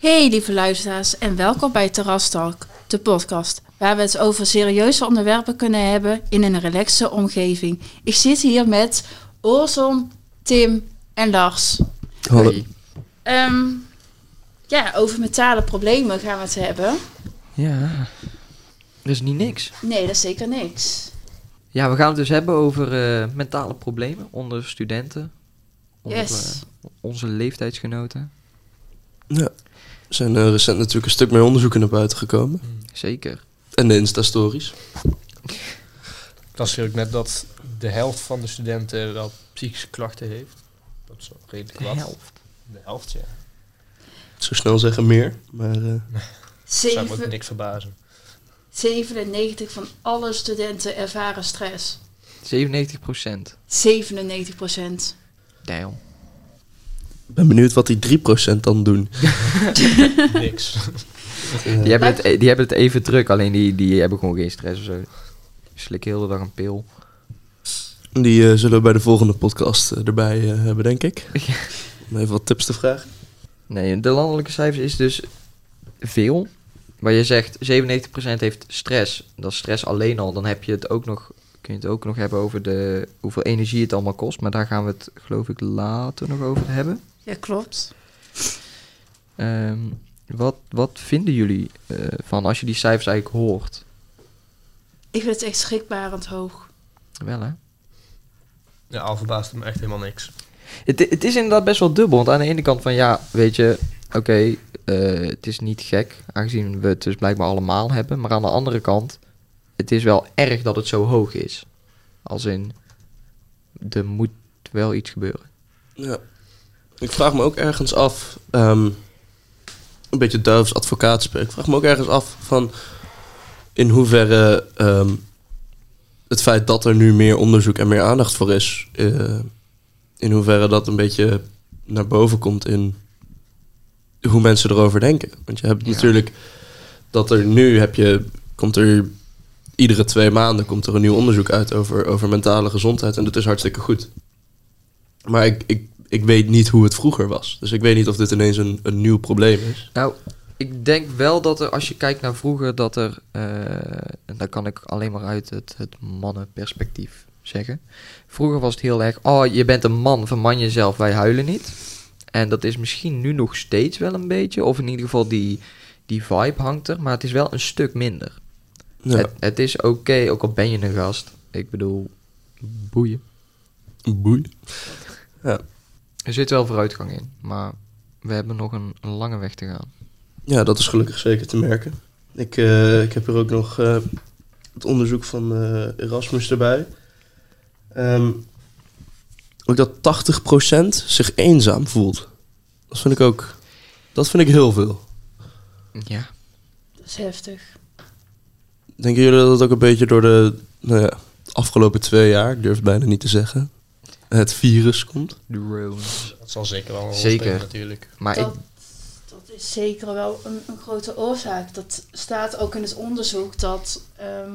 Hey lieve luisteraars en welkom bij Terras Talk, de podcast waar we het over serieuze onderwerpen kunnen hebben in een relaxe omgeving. Ik zit hier met Orson, Tim en Lars. Hallo. Ehm, ja, over mentale problemen gaan we het hebben. Ja, dat is niet niks. Nee, dat is zeker niks. Ja, we gaan het dus hebben over eh, mentale problemen onder studenten. Onder Yes. eh, onze leeftijdsgenoten. Ja. Er zijn eh, recent natuurlijk een stuk meer onderzoeken naar buiten gekomen. Zeker. En de Insta-stories. Dat is natuurlijk net dat de helft van de studenten wel psychische klachten heeft. Dat is wel redelijk De wat. helft. De helft, ja. Zo snel zeggen meer. Maar eh, Zou me ook Zeven- niks verbazen. 97 van alle studenten ervaren stress. 97 procent. 97 procent. Damn. Ik ben benieuwd wat die 3% dan doen. niks. Die, hebben het, die hebben het even druk, alleen die, die hebben gewoon geen stress of zo. Die slikken heel de dag een pil. die eh, zullen we bij de volgende podcast eh, erbij eh, hebben, denk ik. Om even wat tips te vragen. Nee, de landelijke cijfers is dus veel. Waar je zegt 97% heeft stress. Dat is stress alleen al. Dan heb je het ook nog, kun je het ook nog hebben over de, hoeveel energie het allemaal kost. Maar daar gaan we het geloof ik later nog over hebben. Ja, klopt. Ehm, wat, wat vinden jullie eh, van als je die cijfers eigenlijk hoort? Ik vind het echt schrikbarend hoog. Wel hè? Ja, al verbaast het me echt helemaal niks. Het, het is inderdaad best wel dubbel. Want aan de ene kant van ja, weet je, oké, eh, het is niet gek. Aangezien we het dus blijkbaar allemaal hebben. Maar aan de andere kant, het is wel erg dat het zo hoog is. Als in, er moet wel iets gebeuren. Ja. Ik vraag me ook ergens af, ehm, een beetje duivels advocaat spelen. Ik vraag me ook ergens af van in hoeverre ehm, het feit dat er nu meer onderzoek en meer aandacht voor is, eh, in hoeverre dat een beetje naar boven komt in hoe mensen erover denken. Want je hebt Ja. natuurlijk dat er nu heb je, komt er iedere twee maanden komt er een nieuw onderzoek uit over, over mentale gezondheid en dat is hartstikke goed. Maar ik, ik, ik weet niet hoe het vroeger was. Dus ik weet niet of dit ineens een, een nieuw probleem is. Nou, ik denk wel dat er, als je kijkt naar vroeger, dat er, eh, en daar kan ik alleen maar uit het, het mannenperspectief zeggen. Vroeger was het heel erg, oh, je bent een man, verman jezelf, wij huilen niet. En dat is misschien nu nog steeds wel een beetje, of in ieder geval die, die vibe hangt er, maar het is wel een stuk minder. Ja, Het, het is oké, ook al ben je een gast. Ik bedoel, boeien. boei. Ja. Er zit wel vooruitgang in, maar we hebben nog een, een lange weg te gaan. ja, dat is gelukkig zeker te merken. Ik, eh, ik heb hier ook nog eh, het onderzoek van eh, Erasmus erbij. Ehm, ook dat 80% zich eenzaam voelt. Dat vind ik ook... Dat vind ik heel veel. Ja, Dat is heftig. Denken jullie dat het ook een beetje door de nou ja, afgelopen twee jaar, ik durf het bijna niet te zeggen, het virus komt? de. Dat zal zeker wel een rol Zeker. spelen natuurlijk. Maar ik, dat, dat is zeker wel een, een grote oorzaak. Dat staat ook in het onderzoek dat, ehm,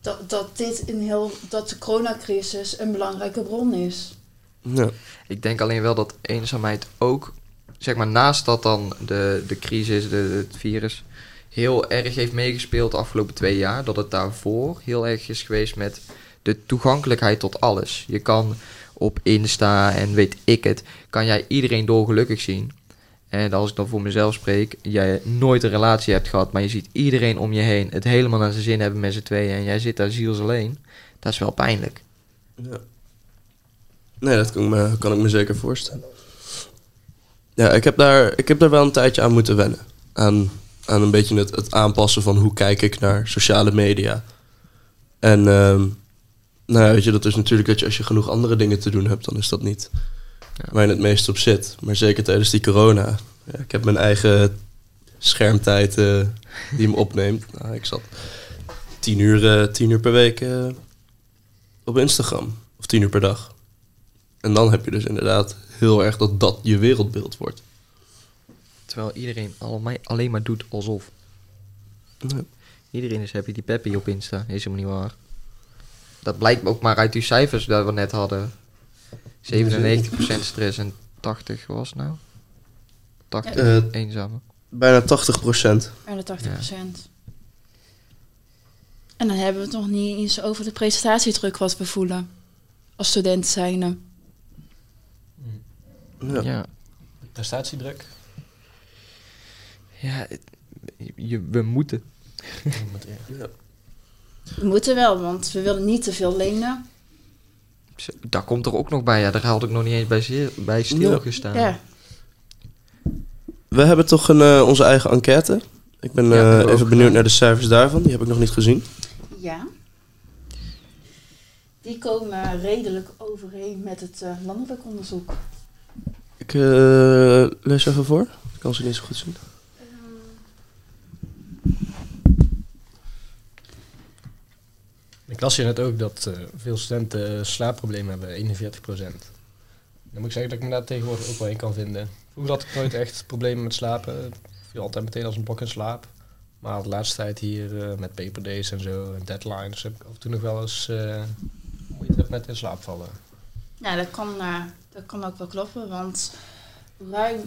dat, dat dit in heel dat de coronacrisis een belangrijke bron is. Ja. Ik denk alleen wel dat eenzaamheid ook, zeg maar naast dat dan de, de crisis, de, het virus, heel erg heeft meegespeeld de afgelopen twee jaar. Dat het daarvoor heel erg is geweest met de toegankelijkheid tot alles. Je kan op Insta en weet ik het, kan jij iedereen dolgelukkig zien. En als ik dan voor mezelf spreek, jij nooit een relatie hebt gehad, maar je ziet iedereen om je heen het helemaal naar zijn zin hebben met z'n tweeën en jij zit daar ziels alleen. Dat is wel pijnlijk. Ja. Nee, dat kan ik, me, kan ik me zeker voorstellen. Ja, ik heb, daar, ik heb daar wel een tijdje aan moeten wennen. Aan, aan een beetje het, aanpassen van hoe kijk ik naar sociale media. En ehm, nou weet je, dat is natuurlijk dat je als je genoeg andere dingen te doen hebt, dan is dat niet Ja. waar je het meest op zit. Maar zeker tijdens die corona. Ja, ik heb mijn eigen schermtijd eh, die me opneemt. Nou, ik zat tien uur, eh, tien uur per week eh, op Instagram. Of tien uur per dag. En dan heb je dus inderdaad heel erg dat dat je wereldbeeld wordt. Terwijl iedereen allemaal, alleen maar doet alsof. Iedereen is happy die peppy op Insta. Is helemaal niet waar. Dat blijkt ook maar uit die cijfers dat we net hadden. 97% stress en 80 was nou. 80 Eh, eenzamen. bijna 80 procent. Bijna 80%. En dan hebben we het nog niet eens over de presentatiedruk wat we voelen. Als student zijnde. Ja. Ja, Prestatiedruk. ja het- je, we moeten. We moeten wel, want we willen niet te veel lenen. Daar komt er ook nog bij. Ja, daar had ik nog niet eens bij, zeer- bij stilgestaan. Ja. We hebben toch een, eh, onze eigen enquête. Ik ben Ja, eh, even benieuwd gedaan. naar de cijfers daarvan. Die heb ik nog niet gezien. Ja. Die komen redelijk overeen met het eh, landelijk onderzoek. Ik eh, lees even voor. Ik kan ze niet zo goed zien. Ik las hier net ook dat eh, veel studenten slaapproblemen hebben, 41% Dan moet ik zeggen dat ik me daar tegenwoordig ook wel in kan vinden. Vroeger had ik nooit echt problemen met slapen. Ik viel altijd meteen als een blok in slaap. Maar de laatste tijd hier eh, met paperdays en zo en deadlines heb ik af en toe nog wel eens eh moeite met in slaap vallen. Ja, dat kan, eh, dat kan ook wel kloppen, want ruim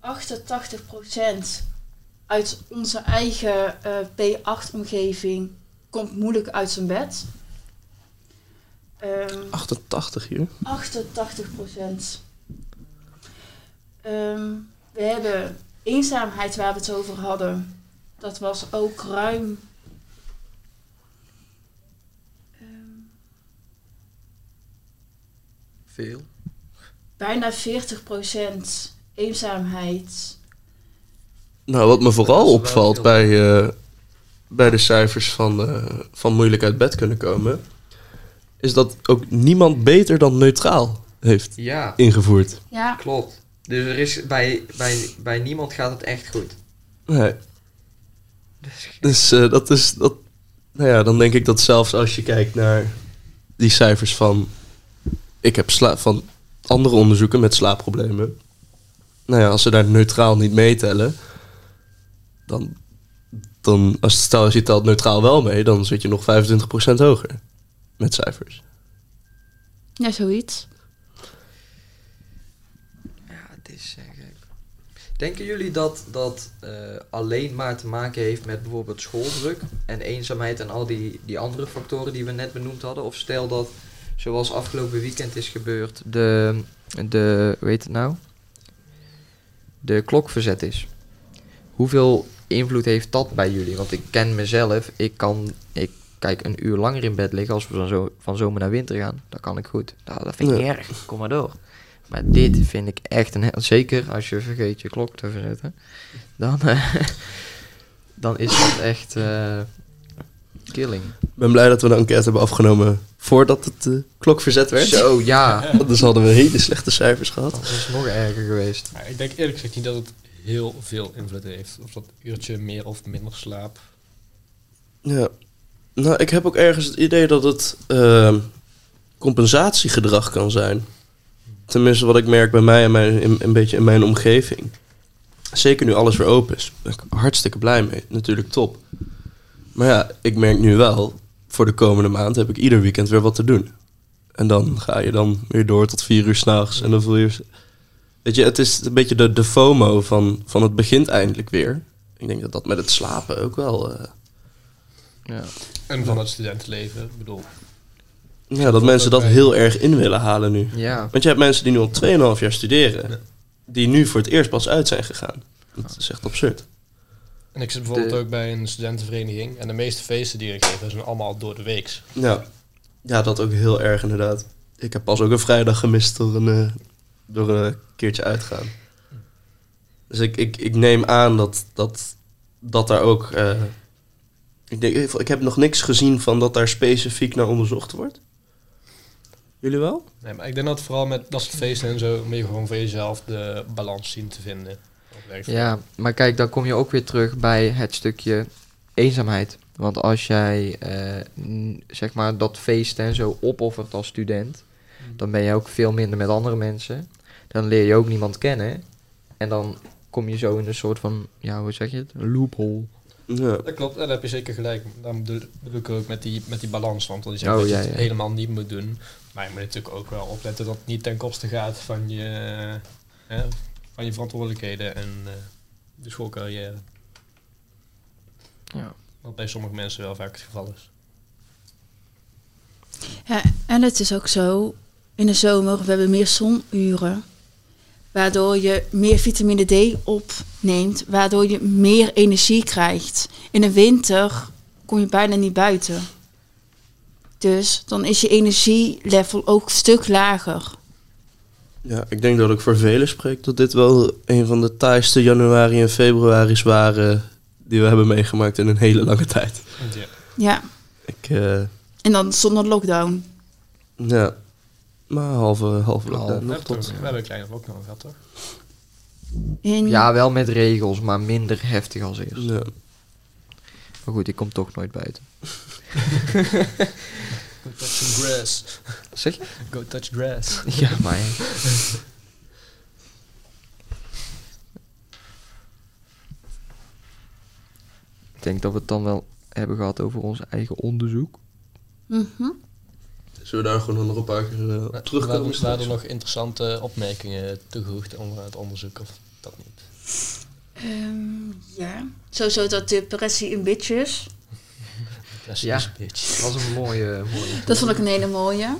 88% uit onze eigen eh, P8-omgeving komt moeilijk uit zijn bed. Ehm 88 hier. 88 procent. Ehm, we hebben eenzaamheid waar we het over hadden. Dat was ook ruim. ehm, Veel. bijna 40 procent eenzaamheid. Nou, wat me vooral opvalt bij, eh, bij de cijfers van, eh, van moeilijk uit bed kunnen komen... is dat ook niemand beter dan neutraal heeft Ja, ingevoerd. Ja, klopt. Dus er is bij, bij, bij niemand gaat het echt goed. Nee. Dus, Dus eh, dat is... Dat, nou ja, dan denk ik dat zelfs als je kijkt naar die cijfers van... Ik heb sla van andere onderzoeken met slaapproblemen. Nou ja, als ze daar neutraal niet meetellen... Dan, dan als, stel je telt neutraal wel mee... dan zit je nog 25% hoger met cijfers. ja zoiets. ja, het is eh, gek. Denken jullie dat dat eh, alleen maar te maken heeft met bijvoorbeeld schooldruk en eenzaamheid en al die, die andere factoren die we net benoemd hadden? Of stel dat, zoals afgelopen weekend is gebeurd, de, de heet het nou? De klok verzet is. Hoeveel invloed heeft dat bij jullie? Want ik ken mezelf, ik kan, ik kijk een uur langer in bed liggen als we dan zo van zomer naar winter gaan. Dat kan ik goed. Nou, dat vind ik niet erg. Kom maar door. Maar dit vind ik echt een... he- Zeker als je vergeet je klok te verzetten. Dan, eh, dan is dat echt eh, killing. Ik ben blij dat we de enquête hebben afgenomen... voordat het eh, klok verzet werd. Zo, ja. Anders hadden we hele slechte cijfers gehad. Dat is nog erger geweest. Maar ik denk eerlijk gezegd niet dat het heel veel invloed heeft. Of dat uurtje meer of minder slaap. Ja. Nou, ik heb ook ergens het idee dat het ehm, compensatiegedrag kan zijn. Tenminste, wat ik merk bij mij en mijn, een beetje in mijn omgeving. Zeker nu alles weer open is. Ben ik hartstikke blij mee. Natuurlijk top. Maar ja, ik merk nu wel, voor de komende maand heb ik ieder weekend weer wat te doen. En dan ga je dan weer door tot vier uur s'nachts. En dan voel je... Weet je, het is een beetje de, de FOMO van, van het begint eindelijk weer. Ik denk dat dat met het slapen ook wel... eh, Ja. En van het studentenleven. Ik bedoel, Ja, dat mensen dat heel erg in willen halen nu. Ja. Want je hebt mensen die nu al 2,5 jaar studeren, Ja. die nu voor het eerst pas uit zijn gegaan. Dat is echt absurd. En ik zit bijvoorbeeld De- ook bij een studentenvereniging. En de meeste feesten die er geven zijn allemaal door de weeks. Ja. ja, dat ook heel erg inderdaad. Ik heb pas ook een vrijdag gemist door een, eh, door een keertje uitgaan. Dus ik, ik, ik neem aan dat, dat, dat daar ook... eh, ik, denk, ik heb nog niks gezien van dat daar specifiek naar onderzocht wordt. Jullie wel? Nee, maar ik denk dat vooral met dat soort feesten en zo... moet je gewoon voor jezelf de balans zien te vinden. Ja, maar kijk, dan kom je ook weer terug bij het stukje eenzaamheid. Want als jij, eh, zeg maar, dat feest en zo opoffert als student... dan ben je ook veel minder met andere mensen. Dan leer je ook niemand kennen. En dan kom je zo in een soort van, ja, hoe zeg je het? Een loophole. Ja. Dat klopt, en daar heb je zeker gelijk. Daarom bedoel, ik ook met die, met die balans. Want je zegt Oh, dat je ja, het ja. helemaal niet moet doen. Maar je moet natuurlijk ook wel opletten dat het niet ten koste gaat van je, eh, van je verantwoordelijkheden en eh, de schoolcarrière. Ja. Wat bij sommige mensen wel vaak het geval is. Ja, en het is ook zo, in de zomer, we hebben meer zonuren. Waardoor je meer vitamine D opneemt, waardoor je meer energie krijgt. In de winter kom je bijna niet buiten. Dus dan is je energielevel ook een stuk lager. Ja, ik denk dat ik voor velen spreek dat dit wel een van de taaiste januari en februari's waren die we hebben meegemaakt in een hele lange tijd. Want ja, Ja, Ik, eh, en dan zonder lockdown. ja, maar halve, halve Nou, lockdown we, nog toch- tot. we hebben een kleine lockdown gehad, toch? In, ja, wel met regels, maar minder heftig als eerst. Ja. Maar goed, ik kom toch nooit buiten. Go touch some grass. Zeg je? Go touch grass. Ja, maar... Ik denk dat we het dan wel hebben gehad over ons eigen onderzoek. Mhm. Zullen we daar gewoon nog een paar keer eh, op Waren terugkomen? waren straks? er nog interessante opmerkingen toegevoegd onder het onderzoek of dat niet? Ehm, ja, sowieso dat depressie in bitches. Dat is Ja. een bitch. Dat was een mooie... mooie. Dat vond ik een hele mooie.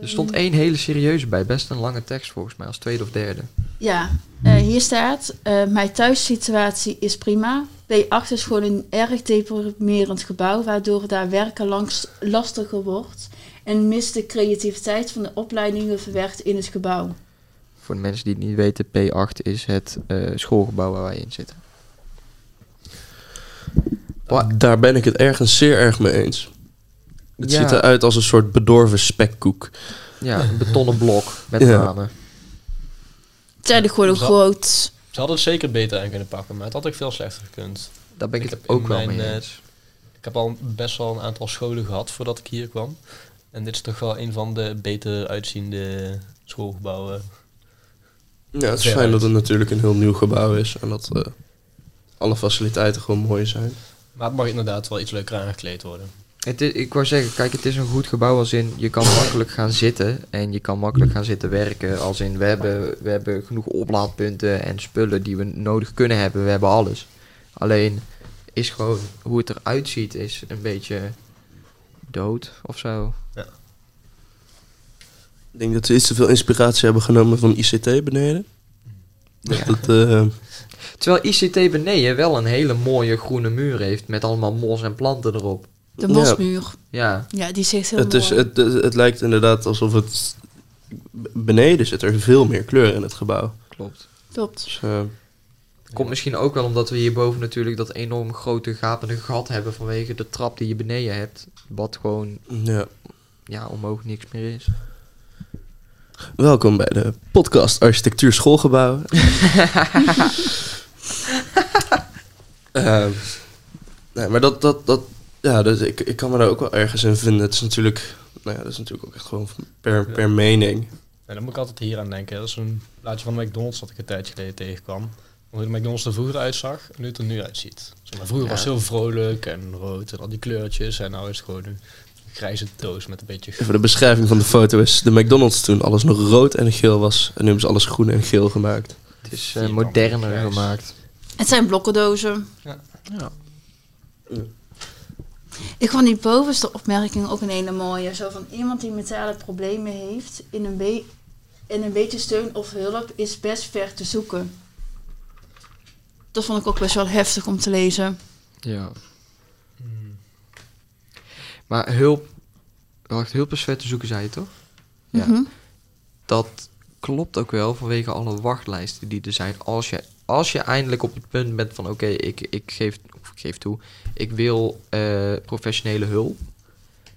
Er stond één hele serieuze bij, best een lange tekst volgens mij, als tweede of derde. Ja, eh, hier staat: eh, Mijn thuissituatie is prima. B8 is gewoon een erg deprimerend gebouw, waardoor daar werken langs lastiger wordt. En mist de creativiteit van de opleidingen verwerkt in het gebouw. Voor de mensen die het niet weten, P8 is het eh, schoolgebouw waar wij in zitten. Daar ben ik het ergens zeer erg mee eens. Het Ja. ziet eruit als een soort bedorven spekkoek. Ja, een betonnen blok met Ja. namen. Het is eigenlijk gewoon een groot. Ze hadden het zeker beter aan kunnen pakken, maar het had ook veel slechter gekund. Daar ben ik, Ik het ook wel mee eh, eens. Ik heb al best wel een aantal scholen gehad voordat ik hier kwam. En dit is toch wel een van de beter uitziende schoolgebouwen. Ja, het is fijn dat het natuurlijk een heel nieuw gebouw is en dat eh, alle faciliteiten gewoon mooi zijn. Maar het mag inderdaad wel iets leuker aangekleed worden. Het is, ik wou zeggen, kijk, het is een goed gebouw als in je kan makkelijk gaan zitten en je kan makkelijk gaan zitten werken. Als in we hebben, we hebben genoeg oplaadpunten en spullen die we nodig kunnen hebben. We hebben alles. Alleen is gewoon hoe het eruit ziet, is een beetje dood of zo. Ik denk dat ze iets te veel inspiratie hebben genomen van ICT beneden. Dat Ja. het, eh, Terwijl ICT beneden wel een hele mooie groene muur heeft met allemaal mos en planten erop. De mosmuur. Ja, Ja, die zegt heel het, is, mooi. het, het lijkt inderdaad alsof het... Beneden zit er veel meer kleur in het gebouw. klopt. Klopt. Dus, eh, Komt misschien ook wel omdat we hierboven natuurlijk dat enorm grote gapende gat hebben vanwege de trap die je beneden hebt. Wat gewoon ja. ja, omhoog niks meer is. Welkom bij de podcast Architectuur Schoolgebouw. Ehm, nee, maar dat, dat, dat, ja, dus ik, ik kan me daar ook wel ergens in vinden. Het is natuurlijk, nou ja, dat is natuurlijk ook echt gewoon per, per mening. En dan moet ik altijd hier aan denken. Dat is een plaatje van de McDonald's dat ik een tijdje geleden tegenkwam. Hoe de McDonald's er vroeger uitzag en hoe het er nu uitziet. Zeg maar, vroeger Ja. was het heel vrolijk en rood en al die kleurtjes. En nu is het gewoon een grijze doos met een beetje... Even de beschrijving van de foto is de McDonald's toen alles nog rood en geel was. En nu hebben ze alles groen en geel gemaakt. Het is eh, moderner gemaakt. Het zijn blokkendozen. Ja. Ik vond die bovenste opmerking ook een hele mooie. Zo van iemand die mentale problemen heeft in een, be een beetje steun of hulp is best ver te zoeken. Dat vond ik ook best wel heftig om te lezen. Ja. Maar hulp... Wacht, hulp is ver te zoeken, zei je toch? Ja. Mhm. Dat klopt ook wel vanwege alle wachtlijsten die er zijn. Als je, als je eindelijk op het punt bent van... Oké, ik, ik, geef, ik geef toe. Ik wil eh, professionele hulp.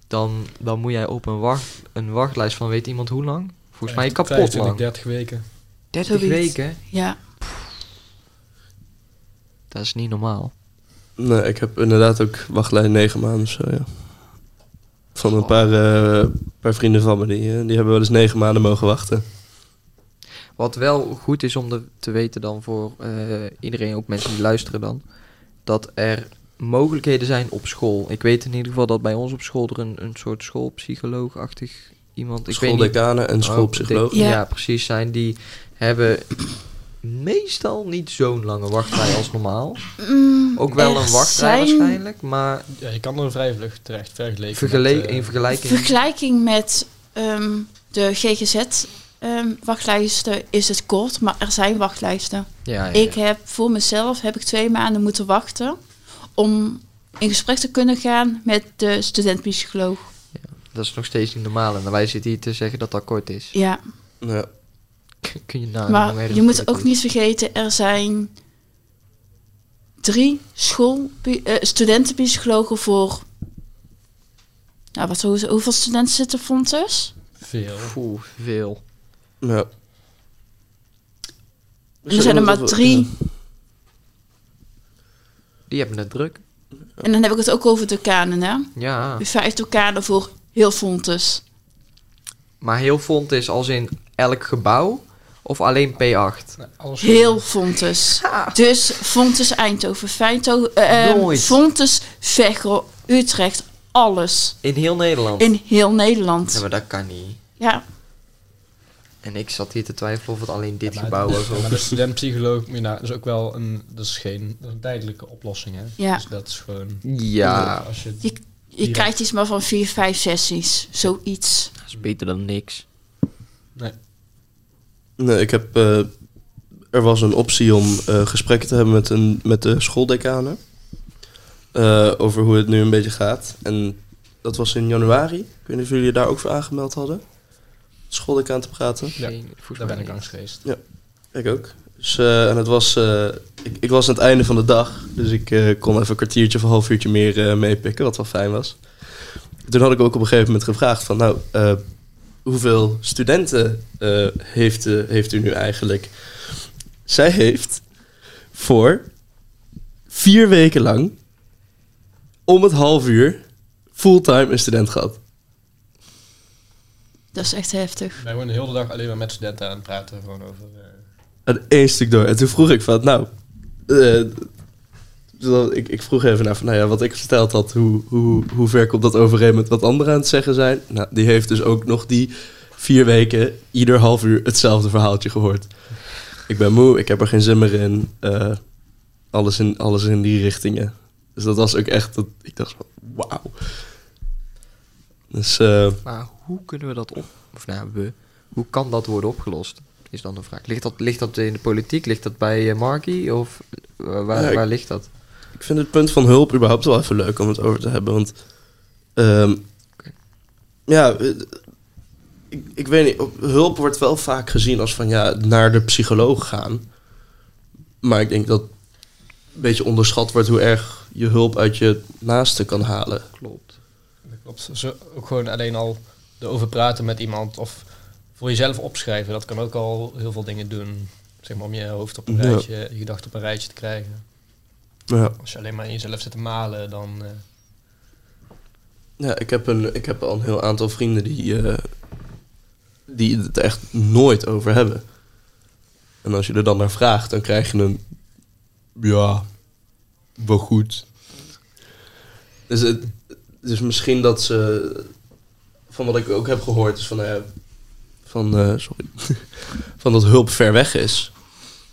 Dan, dan moet jij op een, wacht, een wachtlijst van weet iemand hoe lang? Volgens mij kapot 25, lang. 30 weken. 30 Zoiets. weken? Ja. Dat is niet normaal. Nee, ik heb inderdaad ook wachtlijn negen maanden of zo, ja. Van een paar, eh, paar vrienden van me, die, eh, die hebben wel eens negen maanden mogen wachten. Wat wel goed is om de- te weten dan voor eh, iedereen, ook mensen die luisteren dan, dat er mogelijkheden zijn op school. Ik weet in ieder geval dat bij ons op school er een, een soort schoolpsycholoog-achtig iemand, ik weet niet, Schooldecanen en schoolpsychologen. Ja. Ja. precies zijn. Die hebben meestal niet zo'n lange wachtrij als normaal. Mm, Ook wel een wachtrij zijn waarschijnlijk, maar Ja, je kan er vrij vlug terecht vergeleken. vergele- met, eh, in vergelijking... Vergelijking met ehm, de GGZ-wachtlijsten is het kort, maar er zijn wachtlijsten. ja, ja, Ik heb voor mezelf heb ik twee maanden moeten wachten om in gesprek te kunnen gaan met de studentpsycholoog. Dat is nog steeds niet normaal. En wij zitten hier te zeggen dat dat kort is. Ja, Ja. Kun je nou maar je moet ook is? niet vergeten, er zijn drie school, eh, studentenpsychologen voor. Nou, wat, hoe- hoeveel studenten zitten Fontes? Veel. Oeh, veel. Ja. En er zijn er maar drie. Die hebben het druk. En dan heb ik het ook over decanen, hè? Ja. Vijf decanen voor heel Fontes. Maar heel font is als in elk gebouw of alleen P8? Nou, alles Heel Fontes. Dus Fontes Eindhoven, Feinto, eh, eh, Nooit. Fontes Veghel, Utrecht, alles. In heel Nederland. In heel Nederland. Ja, maar dat kan niet. Ja, En ik zat hier te twijfelen of het alleen dit maar gebouw de- was. Maar de studentpsycholoog, dat is ook wel een, dat is geen, dat is een tijdelijke oplossing, hè? Ja. Dus dat is gewoon, Ja, als je, je, je Direct. krijgt iets maar van vier, vijf sessies. Zoiets. dat is beter dan niks. nee, Nee, ik heb... eh, er was een optie om eh, gesprekken te hebben met, een, met de schooldecanen. eh, over hoe het nu een beetje gaat. En dat was in januari. Ik weet niet of jullie je daar ook voor aangemeld hadden. Schooldecaan te praten. Ja, daar ben ik langs geweest. Ik ook. Dus, eh, en het was, eh, ik, ik was aan het einde van de dag, dus ik eh, kon even een kwartiertje of een half uurtje meer eh, meepikken, wat wel fijn was. Toen had ik ook op een gegeven moment gevraagd van, nou, eh, hoeveel studenten eh, heeft, heeft u nu eigenlijk? Zij heeft voor vier weken lang om het half uur fulltime een student gehad. Dat is echt heftig. Wij wonen de hele dag alleen maar met studenten aan het praten, gewoon over... eh, En één stuk door. En toen vroeg ik van, nou... eh, ik, ik vroeg even naar van, nou ja, wat ik verteld had, hoe, hoe, hoe ver komt dat overeen met wat anderen aan het zeggen zijn? Nou, die heeft dus ook nog die vier weken, ieder half uur, hetzelfde verhaaltje gehoord. Ik ben moe, ik heb er geen zin meer in. eh, alles, in alles in die richtingen. Dus dat was ook echt, dat, ik dacht van, wauw. Dus, eh, Maar hoe kunnen we dat op... Of nou, we... Hoe kan dat worden opgelost? Is dan de vraag. Ligt dat, ligt dat in de politiek? Ligt dat bij eh, Marky? Of eh, waar, Ja, ik- waar ligt dat? Ik vind het punt van hulp überhaupt wel even leuk om het over te hebben. Want ehm, ja, eh, ik, ik weet niet. op- Hulp wordt wel vaak gezien als van ja, naar de psycholoog gaan. Maar ik denk dat een beetje onderschat wordt hoe erg je hulp uit je naaste kan halen. Klopt. Dat klopt. Zo, ook gewoon alleen al erover praten met iemand of voor jezelf opschrijven. Dat kan ook al heel veel dingen doen. Zeg maar om je hoofd op een Ja. rijtje, je gedachten op een rijtje te krijgen. Ja, Als je alleen maar in jezelf zit te malen, dan... eh, ja ik, heb een, ik heb al een heel aantal vrienden die, eh, die het echt nooit over hebben. En als je er dan naar vraagt, dan krijg je een... Ja, wel goed. Dus, het, dus misschien dat ze... Van wat ik ook heb gehoord is van... ja, van, eh, sorry. van dat hulp ver weg is.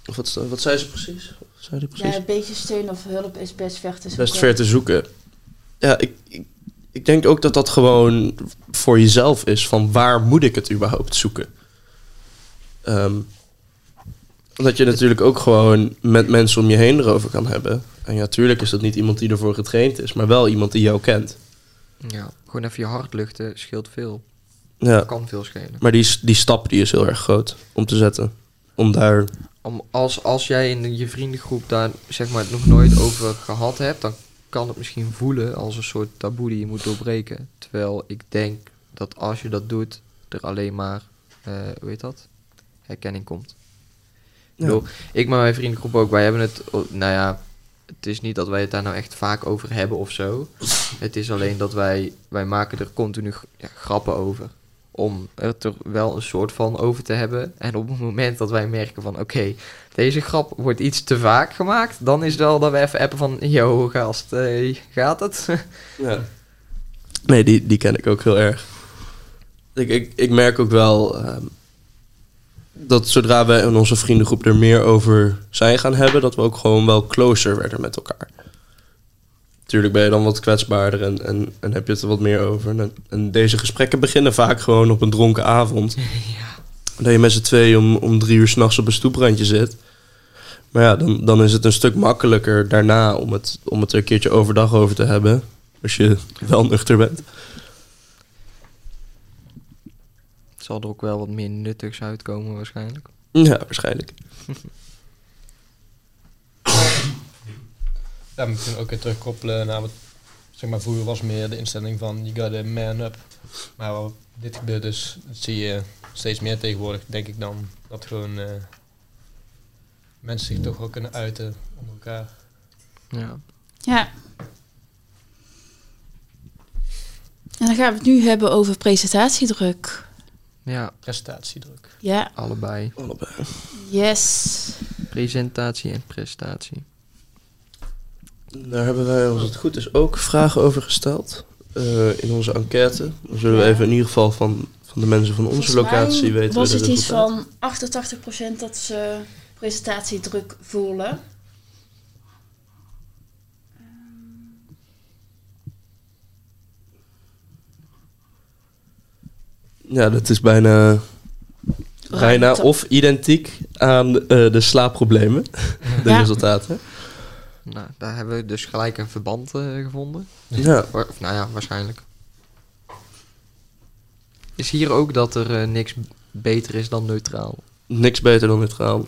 Of wat, wat zei ze precies? Zei die precies? Ja, een beetje steun of hulp is best ver te zoeken. best ver te zoeken. Ja, ik, ik, ik denk ook dat dat gewoon voor jezelf is. Van waar moet ik het überhaupt zoeken? Ehm, omdat je natuurlijk ook gewoon met mensen om je heen erover kan hebben. En ja, tuurlijk is dat niet iemand die ervoor getraind is, maar wel iemand die jou kent. Ja, gewoon even je hart luchten scheelt veel. Ja, Kan veel schelen. maar die, die stap die is heel erg groot om te zetten. Om daar... Om, als, als jij in je vriendengroep daar zeg maar, het nog nooit over gehad hebt, dan kan het misschien voelen als een soort taboe die je moet doorbreken. Terwijl ik denk dat als je dat doet, er alleen maar, eh hoe heet dat? Herkenning komt. Ik, Ja. bedoel, ik met mijn vriendengroep ook, wij hebben het, nou ja, het is niet dat wij het daar nou echt vaak over hebben of zo. Het is alleen dat wij, wij maken er continu ja, grappen over. Om het er wel een soort van over te hebben. En op het moment dat wij merken van, oké, deze grap wordt iets te vaak gemaakt. Dan is het wel dat we even appen van, yo gast, eh, gaat het? Ja. Nee, die, die ken ik ook heel erg. ik, ik, ik merk ook wel ehm, dat zodra wij in onze vriendengroep er meer over zijn gaan hebben, dat we ook gewoon wel closer werden met elkaar. Tuurlijk ben je dan wat kwetsbaarder en, en, en heb je het er wat meer over. En, en deze gesprekken beginnen vaak gewoon op een dronken avond. Dat je met z'n tweeën om, om drie uur s'nachts op een stoeprandje zit. Maar ja, dan, dan is het een stuk makkelijker daarna om het, om het er een keertje overdag over te hebben. Als je wel nuchter bent. Het zal er ook wel wat meer nuttigs uitkomen waarschijnlijk. Ja, waarschijnlijk. Ja, we kunnen ook weer terugkoppelen naar wat, zeg maar, vroeger was meer de instelling van you gotta man up. Maar wat dit gebeurt dus, dat zie je steeds meer tegenwoordig, denk ik dan, dat gewoon eh, mensen zich toch wel kunnen uiten onder elkaar. Ja. Ja. En dan gaan we het nu hebben over presentatiedruk. Ja, Prestatiedruk. Ja, allebei. Allebei. yes. Presentatie en prestatie. Daar hebben wij, als het goed is, ook vragen over gesteld. eh, in onze enquête. Dan zullen we even in ieder geval van, van de mensen van onze Volgens mij locatie weten. was het iets van 88% dat ze presentatiedruk voelen. Ja, dat is bijna, bijna of identiek aan eh, de slaapproblemen. de Ja. resultaten. Nou, daar hebben we dus gelijk een verband eh, gevonden. Ja. Of, nou ja, waarschijnlijk. Is hier ook dat er eh, niks beter is dan neutraal? Niks beter dan neutraal.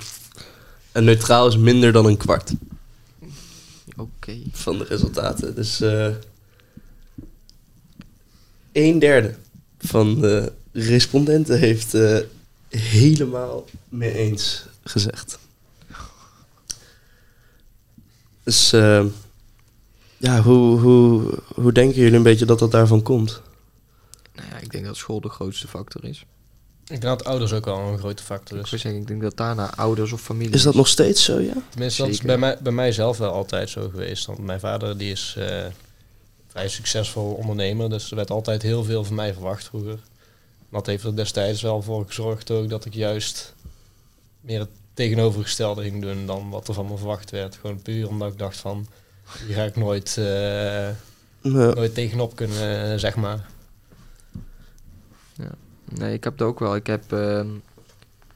En neutraal is minder dan een kwart Oké. van de resultaten. Dus eh een derde van de respondenten heeft eh, helemaal mee eens gezegd. Dus eh, ja, hoe, hoe, hoe denken jullie een beetje dat dat daarvan komt? Nou ja, ik denk dat school de grootste factor is. Ik denk dat ouders ook wel een grote factor Ik is. zeggen, ik denk dat daarna ouders of familie Is dat nog steeds zo, ja? Tenminste, dat is bij, mij, bij mij zelf wel altijd zo geweest. Want mijn vader die is eh, vrij succesvol ondernemer. Dus er werd altijd heel veel van mij verwacht vroeger. Dat heeft er destijds wel voor gezorgd ook dat ik juist meer het tegenovergestelde ging doen dan wat er van me verwacht werd. Gewoon puur omdat ik dacht van, hier ga ik nooit, eh, Ja. nooit tegenop kunnen, zeg maar. Nee, ik heb het ook wel. Ik heb, ehm,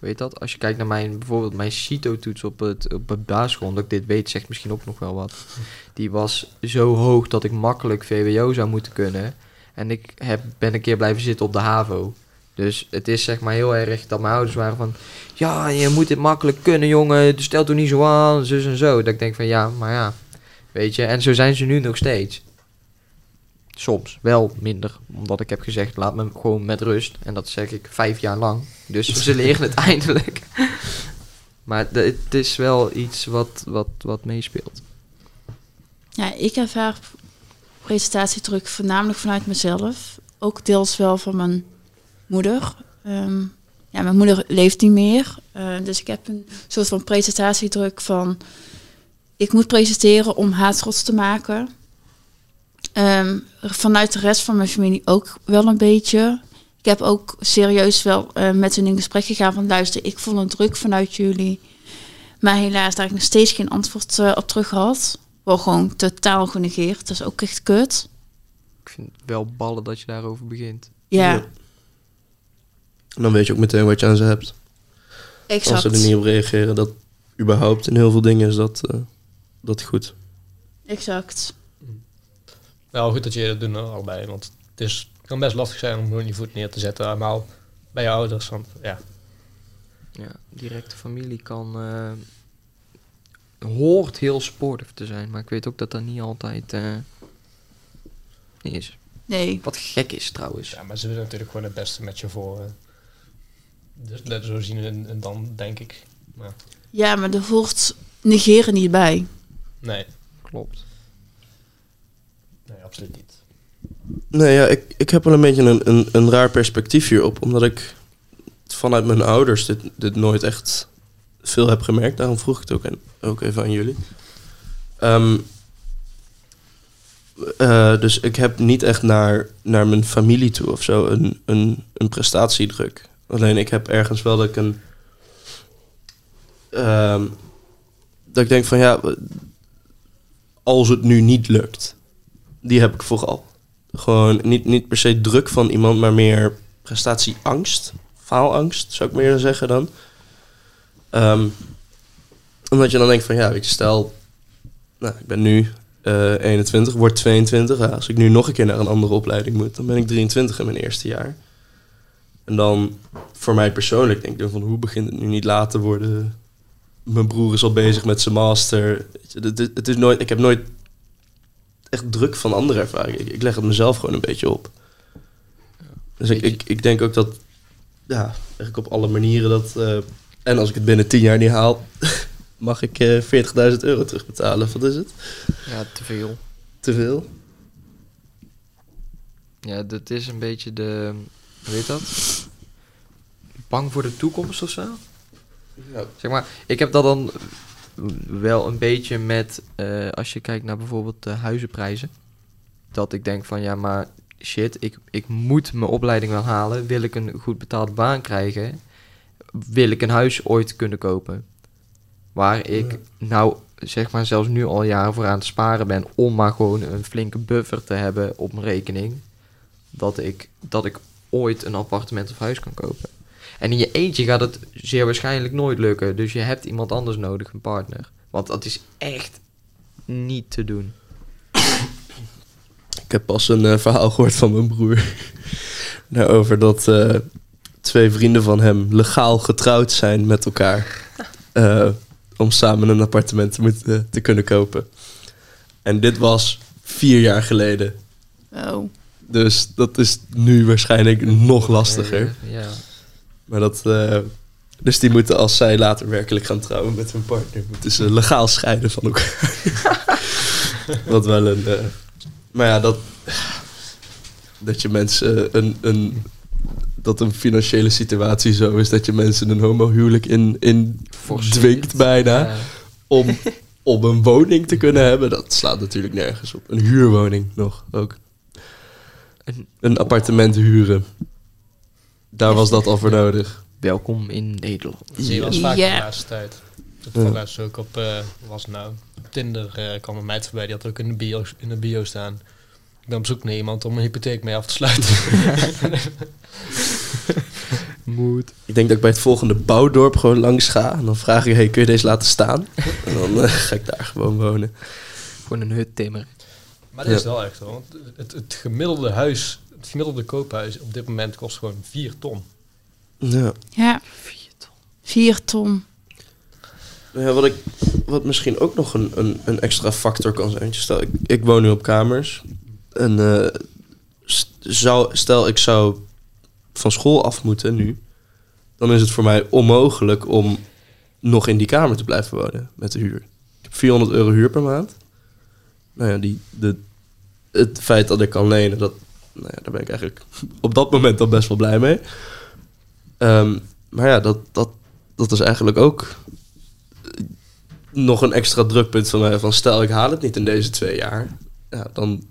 weet dat, als je kijkt naar mijn, bijvoorbeeld mijn CITO-toets op het, op het basisschool, omdat ik dit weet, zegt misschien ook nog wel wat. Die was zo hoog dat ik makkelijk VWO zou moeten kunnen. En ik heb, ben een keer blijven zitten op de HAVO. Dus het is zeg maar heel erg dat mijn ouders waren van... Ja, je moet dit makkelijk kunnen, jongen. Dus stel toch niet zo aan, zus en zo. Dat ik denk van, ja, maar ja. Weet je, en zo zijn ze nu nog steeds. Soms wel minder, omdat ik heb gezegd, laat me gewoon met rust. En dat zeg ik vijf jaar lang. Dus ze leren het eindelijk. Maar de- het is wel iets wat, wat, wat meespeelt. Ja, ik ervaar presentatiedruk voornamelijk vanuit mezelf. Ook deels wel van mijn moeder. Ehm, ja, mijn moeder leeft niet meer. eh, dus ik heb een soort van presentatiedruk van... Ik moet presenteren om haar trots te maken. Ehm, vanuit de rest van mijn familie ook wel een beetje. Ik heb ook serieus wel eh, met hun in gesprek gegaan van... Luister, ik voel een druk vanuit jullie. Maar helaas daar ik nog steeds geen antwoord eh, op terug had. Wel gewoon totaal genegeerd. Dat is ook echt kut. Ik vind het wel ballen dat je daarover begint. Ja, Ja. En dan weet je ook meteen wat je aan ze hebt. exact. Als ze er niet op reageren, dat überhaupt in heel veel dingen is dat, eh, dat goed. Exact. Wel goed dat je dat doet allebei. Want het, is, het kan best lastig zijn om gewoon je voet neer te zetten. Allemaal bij je ouders. Want ja, Ja, directe familie kan... eh, hoort heel sportief te zijn. Maar ik weet ook dat dat niet altijd eh, is. Nee. Wat gek is trouwens. ja, maar ze willen natuurlijk gewoon het beste met je voor. Dus dat zo zien en, en dan denk ik. Maar, Ja, maar er hoort negeren niet bij. nee, Klopt. nee, absoluut niet. Nee, ja, ik, ik heb wel een beetje een, een, een raar perspectief hierop. Omdat ik vanuit mijn ouders dit, dit nooit echt veel heb gemerkt. Daarom vroeg ik het ook, en, ook even aan jullie. Ehm, eh, dus ik heb niet echt naar, naar mijn familie toe of zo een, een, een prestatiedruk. Alleen ik heb ergens wel dat ik een. ehm, dat ik denk van ja, als het nu niet lukt, die heb ik vooral. Gewoon niet, niet per se druk van iemand, maar meer prestatieangst. Faalangst, zou ik meer zeggen dan. Ehm, omdat je dan denkt van ja, weet je, stel, nou, ik ben nu eh 21, word 22. Ja, als ik nu nog een keer naar een andere opleiding moet, dan ben ik 23 in mijn eerste jaar. En dan voor mij persoonlijk denk ik dan van hoe begint het nu niet later worden? Mijn broer is al bezig met zijn master. Je, het, is- nooit, ik heb nooit echt druk van anderen ervaren. Ik, ik leg het mezelf gewoon een beetje op. Dus ik, ik, ik denk ook dat, ja, eigenlijk op alle manieren dat... eh, en als ik het binnen 10 jaar niet haal, mag ik eh 40.000 euro terugbetalen. Wat is het? Ja, te veel. Te veel? Ja, dat is een beetje de... Heet dat? Bang voor de toekomst of zo? Ja. Zeg maar, ik heb dat dan wel een beetje met... eh, als je kijkt naar bijvoorbeeld de huizenprijzen. Dat ik denk van, ja, maar shit, ik, ik moet mijn opleiding wel halen. Wil ik een goed betaalde baan krijgen? Wil ik een huis ooit kunnen kopen? Waar ik Ja. nou, zeg maar, zelfs nu al jaren voor aan het sparen ben... om maar gewoon een flinke buffer te hebben op mijn rekening... dat ik, dat ik ooit een appartement of huis kan kopen. En in je eentje gaat het zeer waarschijnlijk nooit lukken. Dus je hebt iemand anders nodig, een partner. Want dat is echt niet te doen. Ik heb pas een eh, verhaal gehoord van mijn broer. Daarover dat eh, twee vrienden van hem legaal getrouwd zijn met elkaar. eh, om samen een appartement te, moeten, te kunnen kopen. En dit was vier jaar geleden. Oh. Dus dat is nu waarschijnlijk nog lastiger. Ja. Maar dat. eh, dus die moeten, als zij later werkelijk gaan trouwen met hun partner, moeten ze legaal scheiden van elkaar. Wat wel een. eh, maar ja, dat. Dat je mensen een, een. Dat een financiële situatie zo is dat je mensen een homohuwelijk in, in Forceert. dwingt bijna. Ja. Om, om een woning te kunnen hebben. Dat slaat natuurlijk nergens op. Een huurwoning nog ook. Een- Een appartement huren. Daar was dat al voor nodig. Welkom in Nederland. Dat zie je wel eens vaak Ja. de laatste tijd. Dat was ook op, eh, was nou, op Tinder eh, kwam een meid voorbij, die had ook in de, bio, in de bio staan. Ik ben op zoek naar iemand om een hypotheek mee af te sluiten. Moet. Ik denk dat ik bij het volgende bouwdorp gewoon langs ga. En dan vraag ik, hey, kun je deze laten staan? En dan eh, ga ik daar gewoon wonen. Gewoon een hut timmeren. Maar dat is wel echt hoor. Want het, het gemiddelde huis, het gemiddelde koophuis op dit moment kost gewoon 4 ton. Ja. Ja, Vier ton. vier ton. Ja, wat, ik, wat misschien ook nog een, een, een extra factor kan zijn. Stel, ik, ik woon nu op kamers. En eh, st- zou, stel, ik zou van school af moeten nu. Dan is het voor mij onmogelijk om nog in die kamer te blijven wonen met de huur. Ik heb 400 euro huur per maand. Nou ja, die, de, het feit dat ik kan lenen, dat, nou ja, daar ben ik eigenlijk op dat moment al best wel blij mee. Ehm, maar ja, dat, dat, dat is eigenlijk ook nog een extra drukpunt van mij. Van stel, ik haal het niet in deze twee jaar. Ja, dan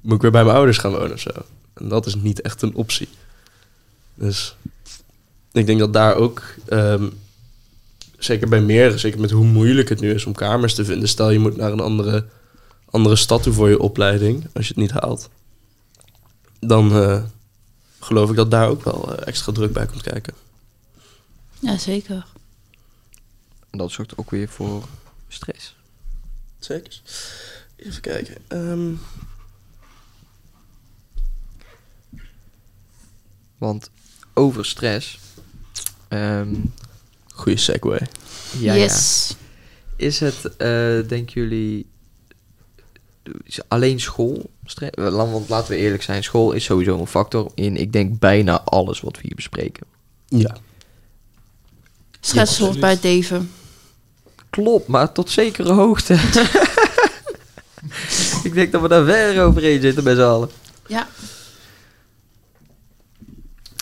moet ik weer bij mijn ouders gaan wonen of zo. En dat is niet echt een optie. Dus ik denk dat daar ook... ehm, zeker bij meer, zeker met hoe moeilijk het nu is om kamers te vinden. Stel, je moet naar een andere, andere stad toe voor je opleiding. Als je het niet haalt. Dan eh, geloof ik dat daar ook wel eh, extra druk bij komt kijken. Ja, zeker. En dat zorgt ook weer voor stress. Zeker. Even kijken. Ehm, Want over stress... ehm, goeie segue. ja, yes. ja. Is het, eh denken jullie, is alleen school? Want laten we eerlijk zijn, school is sowieso een factor in, ik denk, bijna alles wat we hier bespreken. Ja. Stress hoort bij het leven. Klopt, maar tot zekere hoogte. ik denk dat we daar ver overheen zitten met z'n allen. Ja.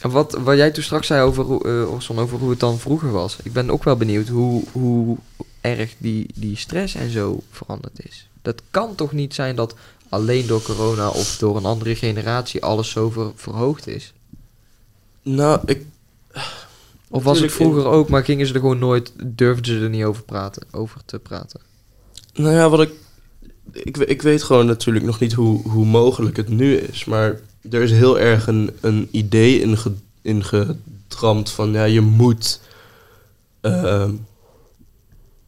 En wat, wat jij toen straks zei over, eh, Orson, over hoe het dan vroeger was. Ik ben ook wel benieuwd hoe, hoe erg die, die stress en zo veranderd is. Dat kan toch niet zijn dat alleen door corona of door een andere generatie alles zo ver- verhoogd is? Nou, ik... Of was het in- vroeger ook, maar gingen ze er gewoon nooit, durfden ze er niet over, praten, over te praten? Nou ja, wat ik... Ik, ik weet gewoon natuurlijk nog niet hoe, hoe mogelijk het nu is. Maar er is heel erg een, een idee ingedramd van... Ja, je moet... ehm,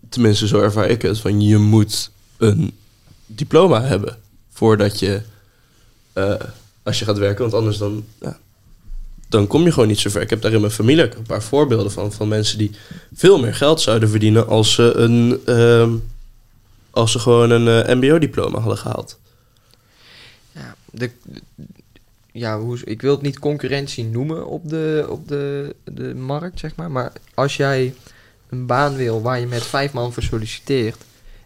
tenminste, zo ervaar ik het. Van je moet een diploma hebben. Voordat je... eh, als je gaat werken. Want anders dan... Ja, dan kom je gewoon niet zo ver. Ik heb daar in mijn familie een paar voorbeelden van. Van mensen die veel meer geld zouden verdienen als ze een... ehm, als ze gewoon een eh, mbo-diploma hadden gehaald. Ja, de, ja hoe, ik wil het niet concurrentie noemen op, de, op de, de markt, zeg maar. Maar als jij een baan wil waar je met vijf man voor solliciteert...